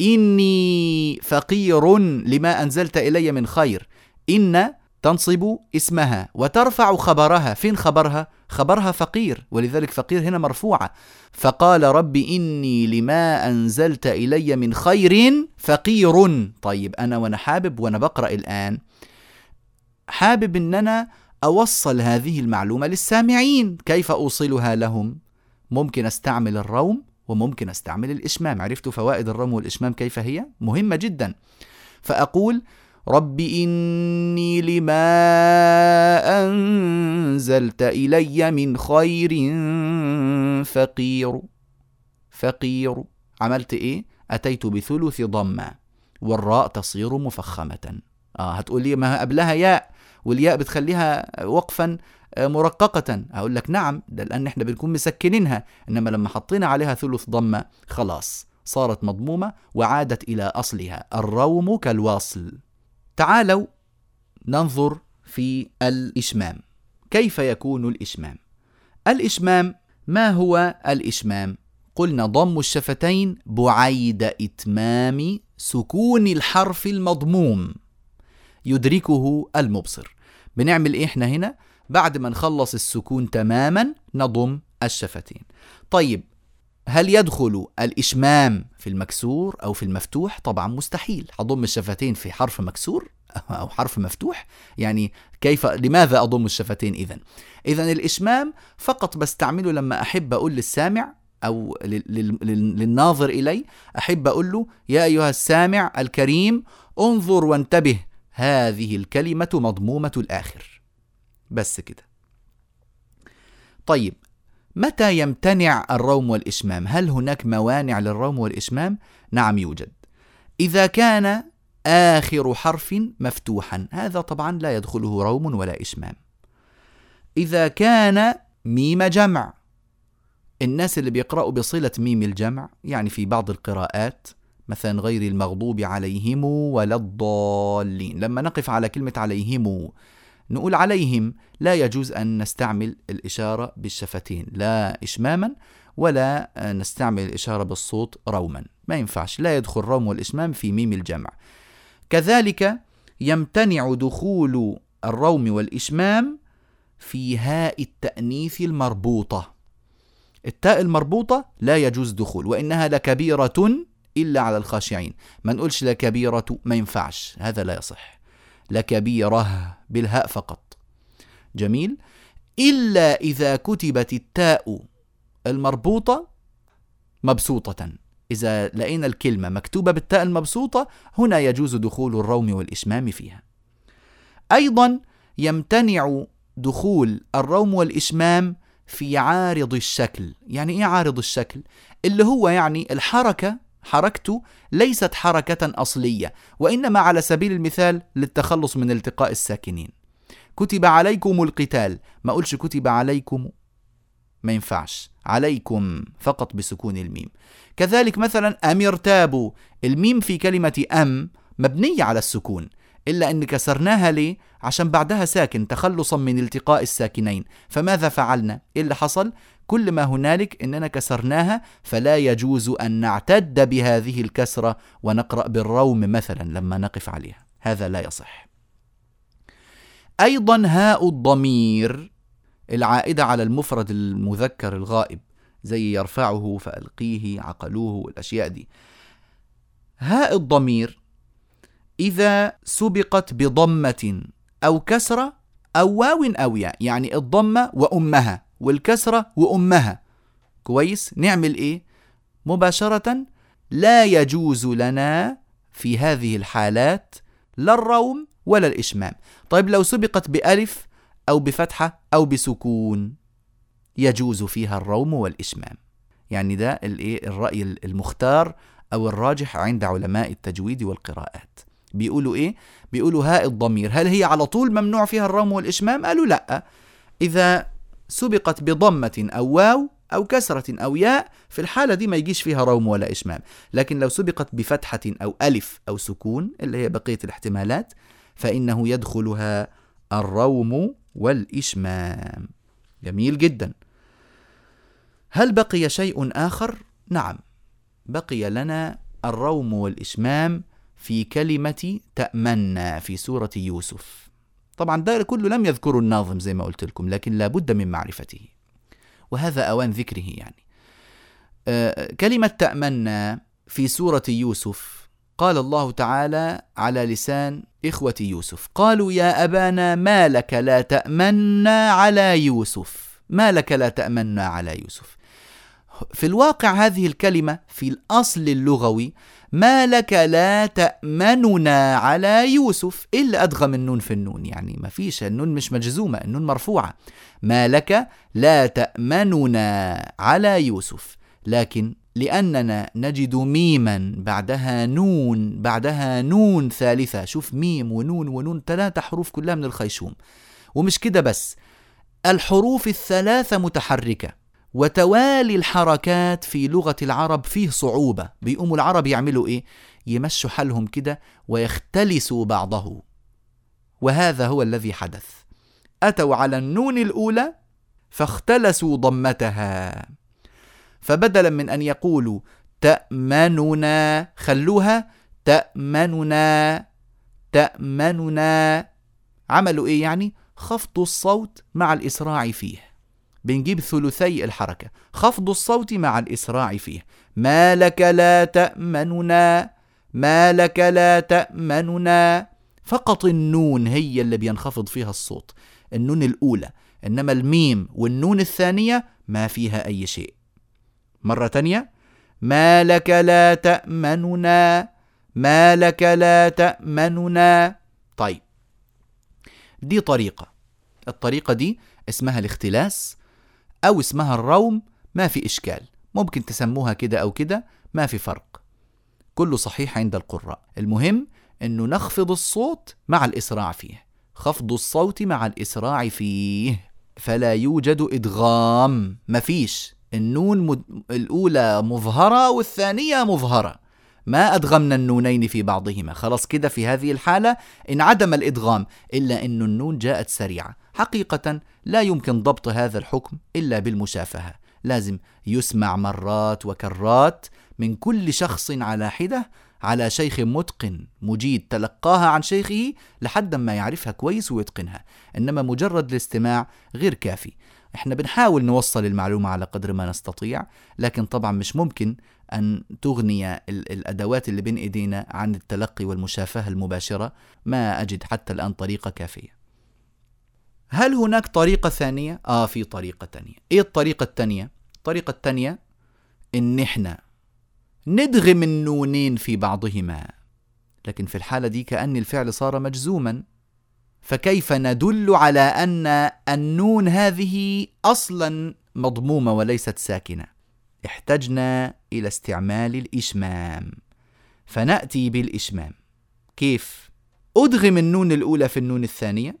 إني فقير لما أنزلت إلي من خير. إن تنصب اسمها وترفع خبرها فين خبرها؟ خبرها فقير ولذلك فقير هنا مرفوعة. فقال رب إني لما أنزلت إلي من خير فقير. طيب أنا وأنا حابب وأنا بقرأ الآن. حابب أن أنا أوصل هذه المعلومة للسامعين. كيف أوصلها لهم؟ ممكن أستعمل الروم وممكن أستعمل الإشمام. عرفت فوائد الروم والإشمام كيف هي؟ مهمة جدا. فأقول رب إني لما أنزلت إلي من خير فقير فقير. عملت إيه؟ أتيت بثلث ضمة والراء تصير مفخمة. آه هتقول لي ما قبلها ياء والياء بتخليها وقفا آه، مرققة. أقول لك نعم ده لأن إحنا بنكون مسكنينها. إنما لما حطينا عليها ثلث ضمة خلاص صارت مضمومة وعادت إلى أصلها الروم كالواصل تعالوا ننظر في الإشمام. كيف يكون الإشمام؟ الإشمام ما هو الإشمام؟ قلنا ضم الشفتين بعيد إتمام سكون الحرف المضموم يدركه المبصر. بنعمل إيه إحنا هنا؟ بعد ما نخلص السكون تماما نضم الشفتين. طيب هل يدخل الإشمام في المكسور أو في المفتوح؟ طبعا مستحيل أضم الشفتين في حرف مكسور أو حرف مفتوح يعني كيف لماذا أضم الشفتين إذا؟ إذا الإشمام فقط بستعمله لما أحب أقول للسامع أو للناظر إلي أحب أقول له يا أيها السامع الكريم انظر وانتبه هذه الكلمة مضمومة الآخر بس كده طيب متى يمتنع الروم والإشمام؟ هل هناك موانع للروم والإشمام؟ نعم يوجد. إذا كان آخر حرف مفتوحا، هذا طبعا لا يدخله روم ولا إشمام. إذا كان ميم جمع، الناس اللي بيقرأوا بصلة ميم الجمع، يعني في بعض القراءات مثلا غير المغضوب عليهم ولا الضالين، لما نقف على كلمة عليهم نقول عليهم لا يجوز أن نستعمل الإشارة بالشفتين لا إشماما ولا نستعمل الإشارة بالصوت روما ما ينفعش لا يدخل روم والإشمام في ميم الجمع. كذلك يمتنع دخول الروم والإشمام في هاء التأنيث المربوطة. التاء المربوطة لا يجوز دخول وإنها لكبيرة إلا على الخاشعين. ما نقولش لكبيرة ما ينفعش هذا لا يصح. لكبيرة بالهاء فقط. جميل. إلا إذا كتبت التاء المربوطة مبسوطة. إذا لقينا الكلمة مكتوبة بالتاء المبسوطة هنا يجوز دخول الروم والإشمام فيها. أيضا يمتنع دخول الروم والإشمام في عارض الشكل. يعني إيه عارض الشكل؟ اللي هو يعني الحركة حركته ليست حركة أصلية وإنما على سبيل المثال للتخلص من التقاء الساكنين. كتب عليكم القتال. ما أقولش كتب عليكم؟ ما ينفعش. عليكم فقط بسكون الميم. كذلك مثلا أم ارتابوا الميم في كلمة أم مبنية على السكون. إلا أن كسرناها ليه؟ عشان بعدها ساكن تخلصا من التقاء الساكنين فماذا فعلنا؟ إيه اللي حصل؟ كل ما هنالك إننا كسرناها فلا يجوز أن نعتد بهذه الكسرة ونقرأ بالروم مثلا لما نقف عليها هذا لا يصح أيضا هاء الضمير العائدة على المفرد المذكر الغائب زي يرفعه فألقيه عقلوه والأشياء دي هاء الضمير إذا سبقت بضمة أو كسرة أو واو أو ياء يعني الضمة وأمها والكسرة وأمها. كويس؟ نعمل إيه؟ مباشرة لا يجوز لنا في هذه الحالات لا الروم ولا الإشمام. طيب لو سبقت بألف أو بفتحة أو بسكون يجوز فيها الروم والإشمام. يعني ده الرأي المختار أو الراجح عند علماء التجويد والقراءات. بيقولوا إيه؟ بيقولوا هاء الضمير هل هي على طول ممنوع فيها الروم والإشمام؟ قالوا لأ إذا سبقت بضمة أو واو أو كسرة أو ياء في الحالة دي ما يجيش فيها روم ولا إشمام لكن لو سبقت بفتحة أو ألف أو سكون اللي هي بقية الاحتمالات فإنه يدخلها الروم والإشمام جميل جدا هل بقي شيء آخر؟ نعم بقي لنا الروم والإشمام في كلمة تأمنا في سورة يوسف. طبعا ده كله لم يذكره الناظم زي ما قلت لكم لكن لابد من معرفته. وهذا أوان ذكره يعني. آه، كلمة تأمنا في سورة يوسف قال الله تعالى على لسان إخوة يوسف. قالوا يا أبانا ما لك لا تأمنا على يوسف؟ ما لك لا تأمنا على يوسف؟ في الواقع هذه الكلمة في الأصل اللغوي ما لك لا تأمننا على يوسف اللي أدغم النون في النون. يعني ما فيش النون مش مجزومة النون مرفوعة. ما لك لا تأمننا على يوسف لكن لأننا نجد ميما بعدها نون بعدها نون ثالثة. شوف ميم ونون ونون ثلاثة حروف كلها من الخيشوم. ومش كده بس الحروف الثلاثة متحركة. وتوالي الحركات في لغة العرب فيه صعوبة. بيقوموا العرب يعملوا إيه؟ يمشوا حالهم كده ويختلسوا بعضه. وهذا هو الذي حدث. أتوا على النون الأولى فاختلسوا ضمتها. فبدلا من أن يقولوا تأمننا خلوها تأمننا تأمننا. عملوا إيه يعني؟ خفضوا الصوت مع الإسراع فيه. بنجيب ثلثي الحركة. خفض الصوت مع الإسراع فيه. ما لك لا تأمننا ما لك لا تأمننا. فقط النون هي اللي بينخفض فيها الصوت. النون الأولى. إنما الميم والنون الثانية ما فيها أي شيء. مرة تانية. ما لك لا تأمننا ما لك لا تأمننا. طيب. دي طريقة. الطريقة دي اسمها الاختلاس. أو اسمها الروم ما في إشكال. ممكن تسموها كده أو كده ما في فرق. كله صحيح عند القراء. المهم أنه نخفض الصوت مع الإسراع فيه. خفض الصوت مع الإسراع فيه. فلا يوجد إدغام. مفيش النون مد... الأولى مظهرة والثانية مظهرة. ما أدغمنا النونين في بعضهما. خلاص كده في هذه الحالة انعدم الإدغام إلا أن النون جاءت سريعة. حقيقة لا يمكن ضبط هذا الحكم إلا بالمشافهة. لازم يسمع مرات وكرات من كل شخص على حدة على شيخ متقن مجيد تلقاها عن شيخه لحد ما يعرفها كويس ويتقنها. إنما مجرد الاستماع غير كافي. إحنا بنحاول نوصل المعلومة على قدر ما نستطيع لكن طبعا مش ممكن أن تغني الأدوات اللي بين إيدينا عن التلقي والمشافهة المباشرة. ما أجد حتى الآن طريقة كافية. هل هناك طريقة ثانية؟ آه في طريقة تانية. إيه الطريقة التانية؟ الطريقة التانية إن إحنا ندغم النونين في بعضهما. لكن في الحالة دي كأن الفعل صار مجزوما. فكيف ندل على أن النون هذه أصلا مضمومة وليست ساكنة؟ احتجنا إلى استعمال الإشمام. فنأتي بالإشمام. كيف؟ أدغم النون الأولى في النون الثانية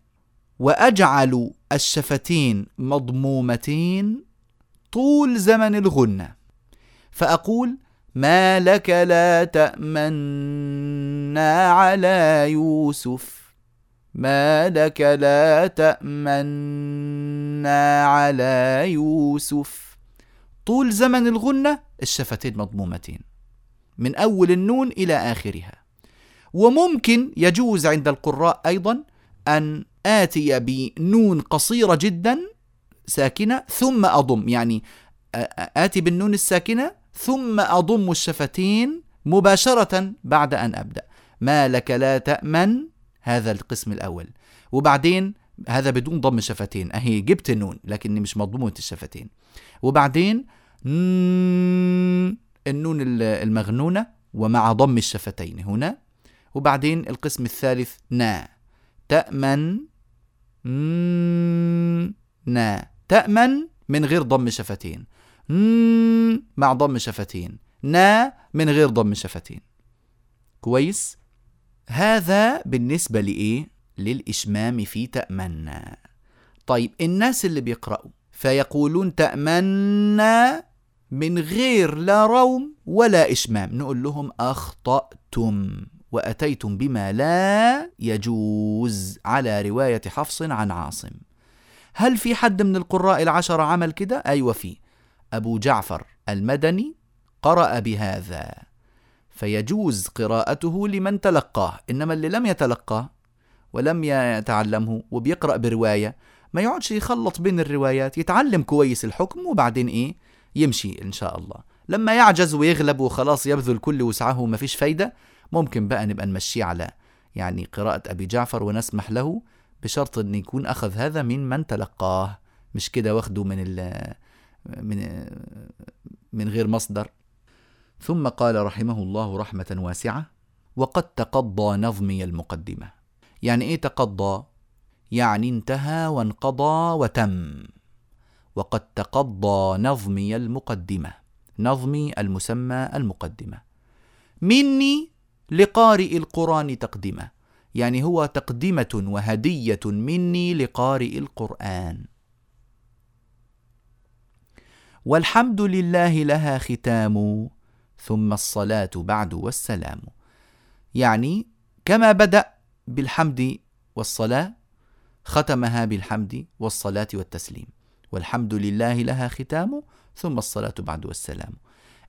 وأجعل الشفتين مضمومتين طول زمن الغنة. فأقول ما لك لا تأمنا على يوسف. ما لك لا تأمنا على يوسف. طول زمن الغنة الشفتين مضمومتين من أول النون إلى آخرها. وممكن يجوز عند القراء أيضا أن آتي بنون قصيرة جدا ساكنة ثم أضم يعني آتي بالنون الساكنة ثم أضم الشفتين مباشرة بعد أن أبدأ. ما لك لا تأمن هذا القسم الأول. وبعدين هذا بدون ضم الشفتين أهي جبت النون لكني مش مضمومة الشفتين. وبعدين النون المغنونة ومع ضم الشفتين هنا. وبعدين القسم الثالث نا. تأمن. نا. تأمن من غير ضم شفتين. مع ضم شفتين. نا من غير ضم الشفتين كويس. هذا بالنسبة لإيه؟ للإشمام في تأمنا طيب الناس اللي بيقرأوا فيقولون تأمنا من غير لا روم ولا إشمام. نقول لهم أخطأتم وأتيتم بما لا يجوز على رواية حفص عن عاصم. هل في حد من القراء العشرة عمل كده؟ أيوة في أبو جعفر المدني قرأ بهذا. فيجوز قراءته لمن تلقاه إنما اللي لم يتلقاه ولم يتعلمه وبيقرأ برواية ما يقعدش يخلط بين الروايات يتعلم كويس الحكم وبعدين إيه؟ يمشي إن شاء الله. لما يعجز ويغلب وخلاص يبذل كل وسعه وما فيش فايدة ممكن بقى نبقى نمشيه على يعني قراءة أبي جعفر ونسمح له بشرط أن يكون أخذ هذا من من تلقاه. مش كده واخده من من من غير مصدر. ثم قال رحمه الله رحمة واسعة وقد تقضى نظمي المقدمة. يعني إيه تقضى؟ يعني انتهى وانقضى وتم. وقد تقضى نظمي المقدمة نظمي المسمى المقدمة. مني لقارئ القرآن تقدمة يعني هو تقدمة وهدية مني لقارئ القرآن. والحمد لله لها ختام ثم الصلاة بعد والسلام. يعني كما بدأ بالحمد والصلاة ختمها بالحمد والصلاة والتسليم. والحمد لله لها ختام ثم الصلاة بعد والسلام.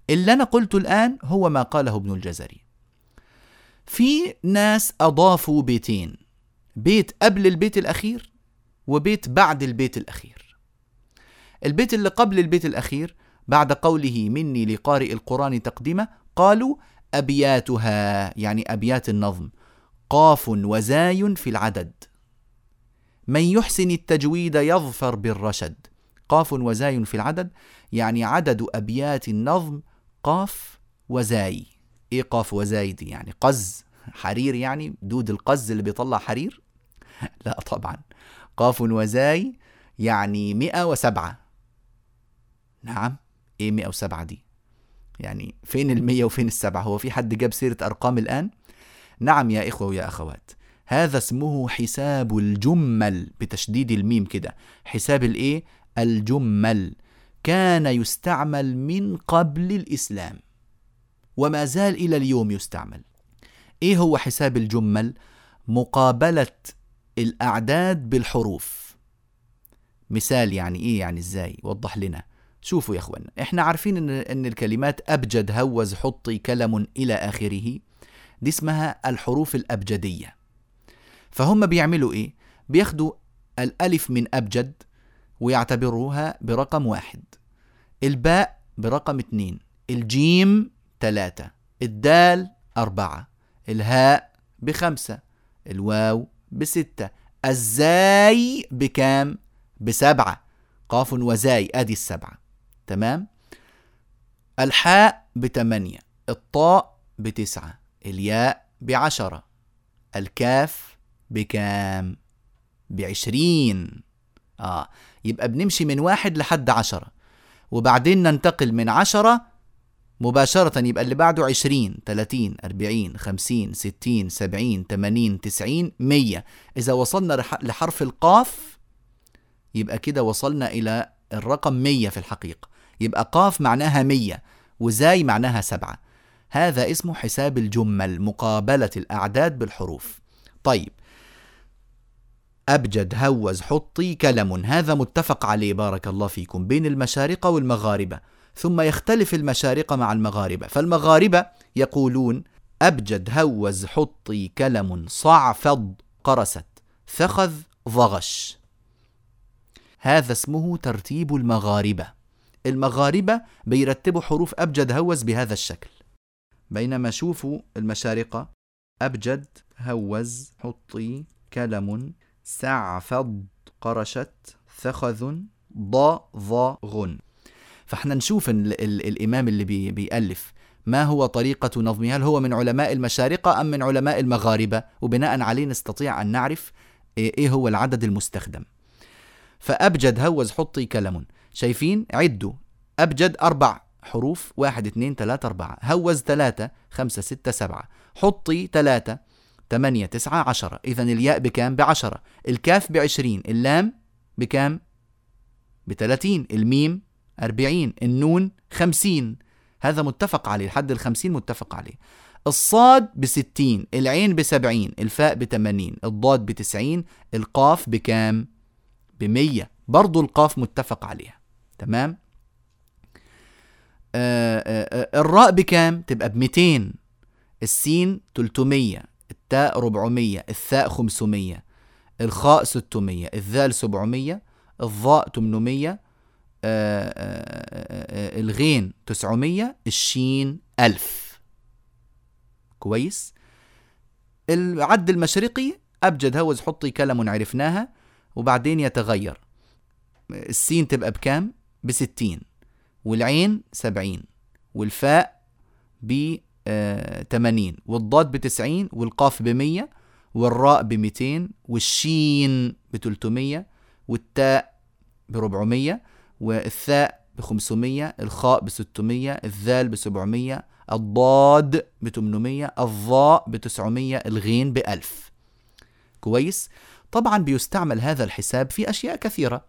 اللي أنا قلت الآن هو ما قاله ابن الجزري. في ناس أضافوا بيتين بيت قبل البيت الأخير وبيت بعد البيت الأخير. البيت اللي قبل البيت الأخير بعد قوله مني لقارئ القرآن تقديمة قالوا أبياتها يعني أبيات النظم قاف وزاي في العدد. من يحسن التجويد يظفر بالرشد. قاف وزاي في العدد يعني عدد أبيات النظم قاف وزاي. إيه قاف وزاي دي؟ يعني قز حرير يعني دود القز اللي بيطلع حرير؟ لا طبعا. قاف وزاي يعني مئة وسبعة. نعم إيه مئة وسبعة دي؟ يعني فين المية وفين السبعة؟ هو في حد جاب سيرة أرقام الآن؟ نعم يا إخوة ويا أخوات. هذا اسمه حساب الجمل بتشديد الميم كده. حساب الإيه؟ الجمل كان يستعمل من قبل الإسلام وما زال إلى اليوم يستعمل إيه هو حساب الجمل؟ مقابلة الأعداد بالحروف مثال يعني إيه يعني إزاي؟ وضح لنا شوفوا يا أخوانا إحنا عارفين إن, إن الكلمات أبجد هوز حطي كلم إلى آخره دي اسمها الحروف الأبجدية فهم بيعملوا إيه؟ بياخدوا الألف من أبجد ويعتبروها برقم واحد. الباء برقم اتنين. الجيم تلاتة. الدال أربعة. الهاء بخمسة. الواو بستة. الزاي بكام؟ بسبعة. قاف وزاي أدي السبعة. تمام؟ الحاء بتمانية. الطاء بتسعة. الياء بعشرة. الكاف بكام؟ بعشرين. آه. يبقى بنمشي من واحد لحد عشرة. وبعدين ننتقل من عشرة مباشرة يبقى اللي بعده عشرين تلاتين أربعين خمسين ستين سبعين تمانين تسعين مية. إذا وصلنا لحرف القاف يبقى كده وصلنا إلى الرقم مية في الحقيقة. يبقى قاف معناها مية وزاي معناها سبعة. هذا اسمه حساب الجمل مقابلة الأعداد بالحروف. طيب أبجد هوز حطي كلم هذا متفق عليه. بارك الله فيكم. بين المشارقة والمغاربة. ثم يختلف المشارقة مع المغاربة. فالمغاربة يقولون أبجد هوز حطي كلم صعفض قرست. ثخذ ظغش. هذا اسمه ترتيب المغاربة. المغاربة بيرتبوا حروف أبجد هوز بهذا الشكل. بينما شوفوا المشارقة أبجد هوز حطي كلم سعفض قرشت ثخذ ضظغ فاحنا نشوف الـ الـ الإمام اللي بي بيألف ما هو طريقة نظمها هل هو من علماء المشارقة أم من علماء المغاربة؟ وبناء عليه نستطيع أن نعرف إيه-, إيه هو العدد المستخدم. فأبجد هوز حطي كلم. شايفين؟ عدوا. أبجد أربع حروف واحد اثنين ثلاثة أربعة. هوز ثلاثة خمسة ستة سبعة. حطي ثلاثة 8 9 10 اذا الياء بكام؟ ب 10 الكاف ب 20 اللام بكام؟ ب 30 الميم 40 النون 50 هذا متفق عليه. الحد ال 50 متفق عليه. الصاد ب 60 العين ب 70 الفاء ب 80 الضاد ب 90 القاف بكام؟ ب 100 برضه القاف متفق عليها. تمام؟ آآ آآ الراء بكام؟ تبقى ب 200 السين 300 التاء ربعمية الثاء خمسمية الخاء ستمية الذال سبعمية الضاء تمنمية الغين تسعمية الشين ألف. كويس؟ العد المشرقي أبجد هوز حطي كلم عرفناها وبعدين يتغير. السين تبقى بكام؟ بستين والعين سبعين والفاء ب 80 والضاد ب 90 والقاف ب 100 والراء ب 200 والشين ب 300 والتاء ب 400 والثاء ب 500 الخاء ب 600 الذال ب 700 الضاد ب 800 الظاء ب 900 الغين ب 1000 كويس؟ طبعا بيستعمل هذا الحساب في أشياء كثيرة.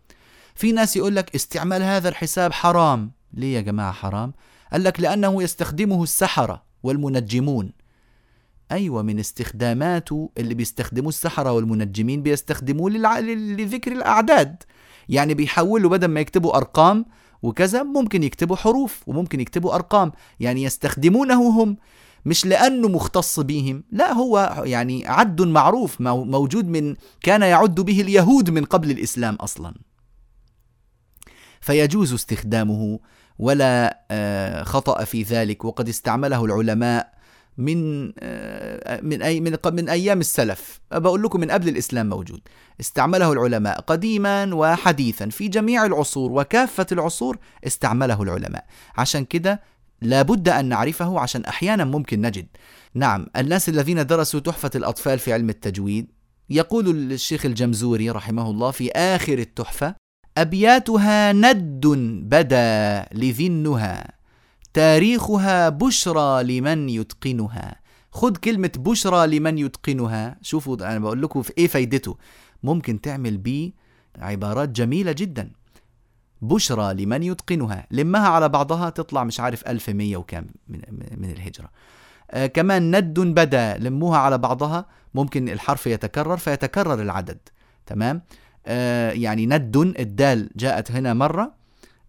في ناس يقول لك استعمال هذا الحساب حرام. ليه يا جماعة حرام؟ قال لك لأنه يستخدمه السحرة. والمنجمون. أيوة من استخداماته اللي بيستخدموه السحرة والمنجمين بيستخدموه. لذكر الأعداد. يعني بيحولوا بدل ما يكتبوا أرقام وكذا ممكن يكتبوا حروف وممكن يكتبوا أرقام. يعني يستخدمونه هم مش لأنه مختص بهم لا هو يعني عد معروف موجود من كان يعد به اليهود من قبل الإسلام أصلا. فيجوز استخدامه ولا آه، خطأ في ذلك. وقد استعمله العلماء من آه، من أي من من أيام السلف. بقول لكم من قبل الإسلام موجود. استعمله العلماء قديما وحديثا في جميع العصور وكافة العصور استعمله العلماء. عشان كده لابد أن نعرفه عشان أحيانا ممكن نجد. نعم الناس الذين درسوا تحفة الأطفال في علم التجويد يقول الشيخ الجمزوري رحمه الله في آخر التحفة أبياتها ند بدا لذنها تاريخها بشرى لمن يتقنها. خد كلمة بشرى لمن يتقنها. شوفوا أنا بقول لكم في إيه فايدته. ممكن تعمل بيه عبارات جميلة جدا. بشرى لمن يتقنها. لمها على بعضها تطلع مش عارف ألف مية وكام من, من الهجرة. آه كمان ند بدا لموها على بعضها. ممكن الحرف يتكرر فيتكرر العدد. تمام؟ يعني ند الدال جاءت هنا مرة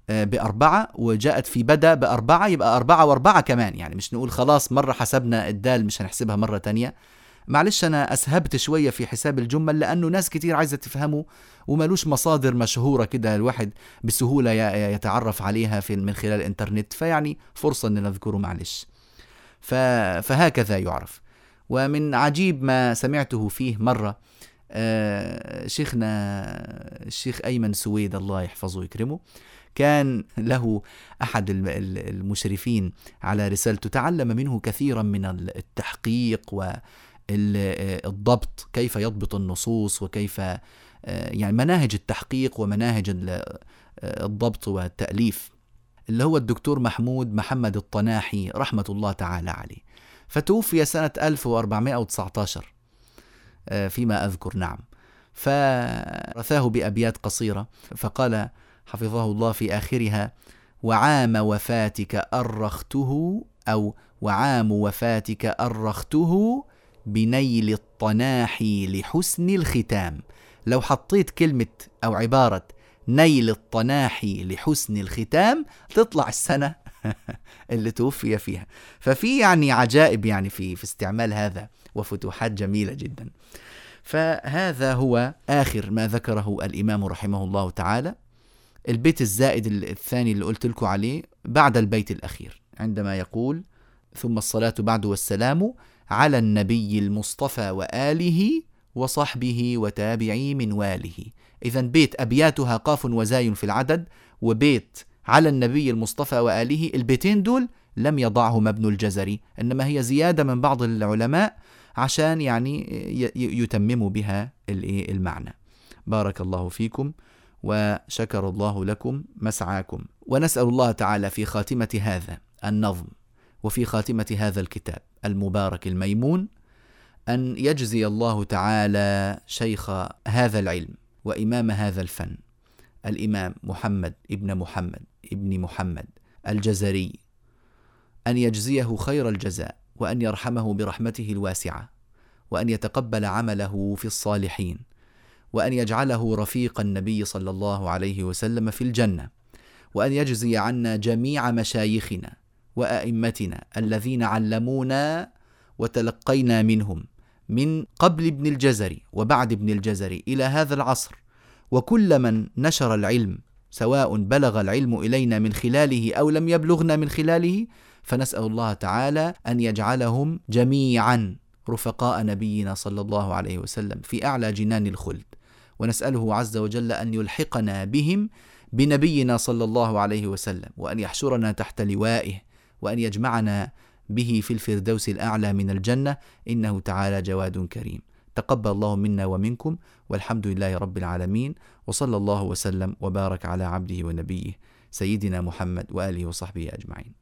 آه بأربعة وجاءت في بدأ بأربعة يبقى أربعة وأربعة كمان. يعني مش نقول خلاص مرة حسبنا الدال مش هنحسبها مرة تانية. معلش أنا أسهبت شوية في حساب الجمل لأنه ناس كتير عايزة تفهمه وملوش مصادر مشهورة كده الواحد بسهولة يتعرف عليها في من خلال الإنترنت. فيعني فرصة أن نذكره معلش. فهكذا يعرف. ومن عجيب ما سمعته فيه مرة آه، شيخنا الشيخ أيمن سويد الله يحفظه ويكرمه. كان له أحد المشرفين على رسالته. تعلم منه كثيرا من التحقيق والضبط كيف يضبط النصوص وكيف آه، يعني مناهج التحقيق ومناهج الضبط والتأليف. اللي هو الدكتور محمود محمد الطناحي رحمة الله تعالى عليه. فتوفي سنة 1419 آه، فيما أذكر. نعم. فرثاه بأبيات قصيرة فقال حفظه الله في آخرها وعام وفاتك أرخته أو وعام وفاتك أرخته بنيل الطناحي لحسن الختام لو حطيت كلمة أو عبارة نيل الطناحي لحسن الختام تطلع السنة اللي توفي فيها. ففي يعني عجائب يعني في في استعمال هذا. وفتوحات جميلة جدا. فهذا هو آخر ما ذكره الإمام رحمه الله تعالى. البيت الزائد الثاني اللي قلت لكم عليه بعد البيت الأخير عندما يقول ثم الصلاة بعد والسلام على النبي المصطفى وآله وصحبه وتابعي من واله. إذا بيت أبياتها قاف وزاي في العدد وبيت على النبي المصطفى وآله البيتين دول لم يضعهما ابن الجزري إنما هي زيادة من بعض العلماء عشان يعني يتمموا بها المعنى. بارك الله فيكم وشكر الله لكم مسعاكم. ونسأل الله تعالى في خاتمة هذا النظم وفي خاتمة هذا الكتاب المبارك الميمون أن يجزي الله تعالى شيخ هذا العلم وإمام هذا الفن الإمام محمد ابن محمد ابن محمد الجزري أن يجزيه خير الجزاء. وأن يرحمه برحمته الواسعة وأن يتقبل عمله في الصالحين وأن يجعله رفيق النبي صلى الله عليه وسلم في الجنة وأن يجزي عنا جميع مشايخنا وأئمتنا الذين علمونا وتلقينا منهم من قبل ابن الجزري وبعد ابن الجزري إلى هذا العصر. وكل من نشر العلم سواء بلغ العلم إلينا من خلاله أو لم يبلغنا من خلاله فنسأل الله تعالى أن يجعلهم جميعا رفقاء نبينا صلى الله عليه وسلم في أعلى جنان الخلد. ونسأله عز وجل أن يلحقنا بهم بنبينا صلى الله عليه وسلم وأن يحشرنا تحت لوائه وأن يجمعنا به في الفردوس الأعلى من الجنة. إنه تعالى جواد كريم. تقبل الله منا ومنكم والحمد لله رب العالمين وصلى الله وسلم وبارك على عبده ونبيه سيدنا محمد وآله وصحبه أجمعين.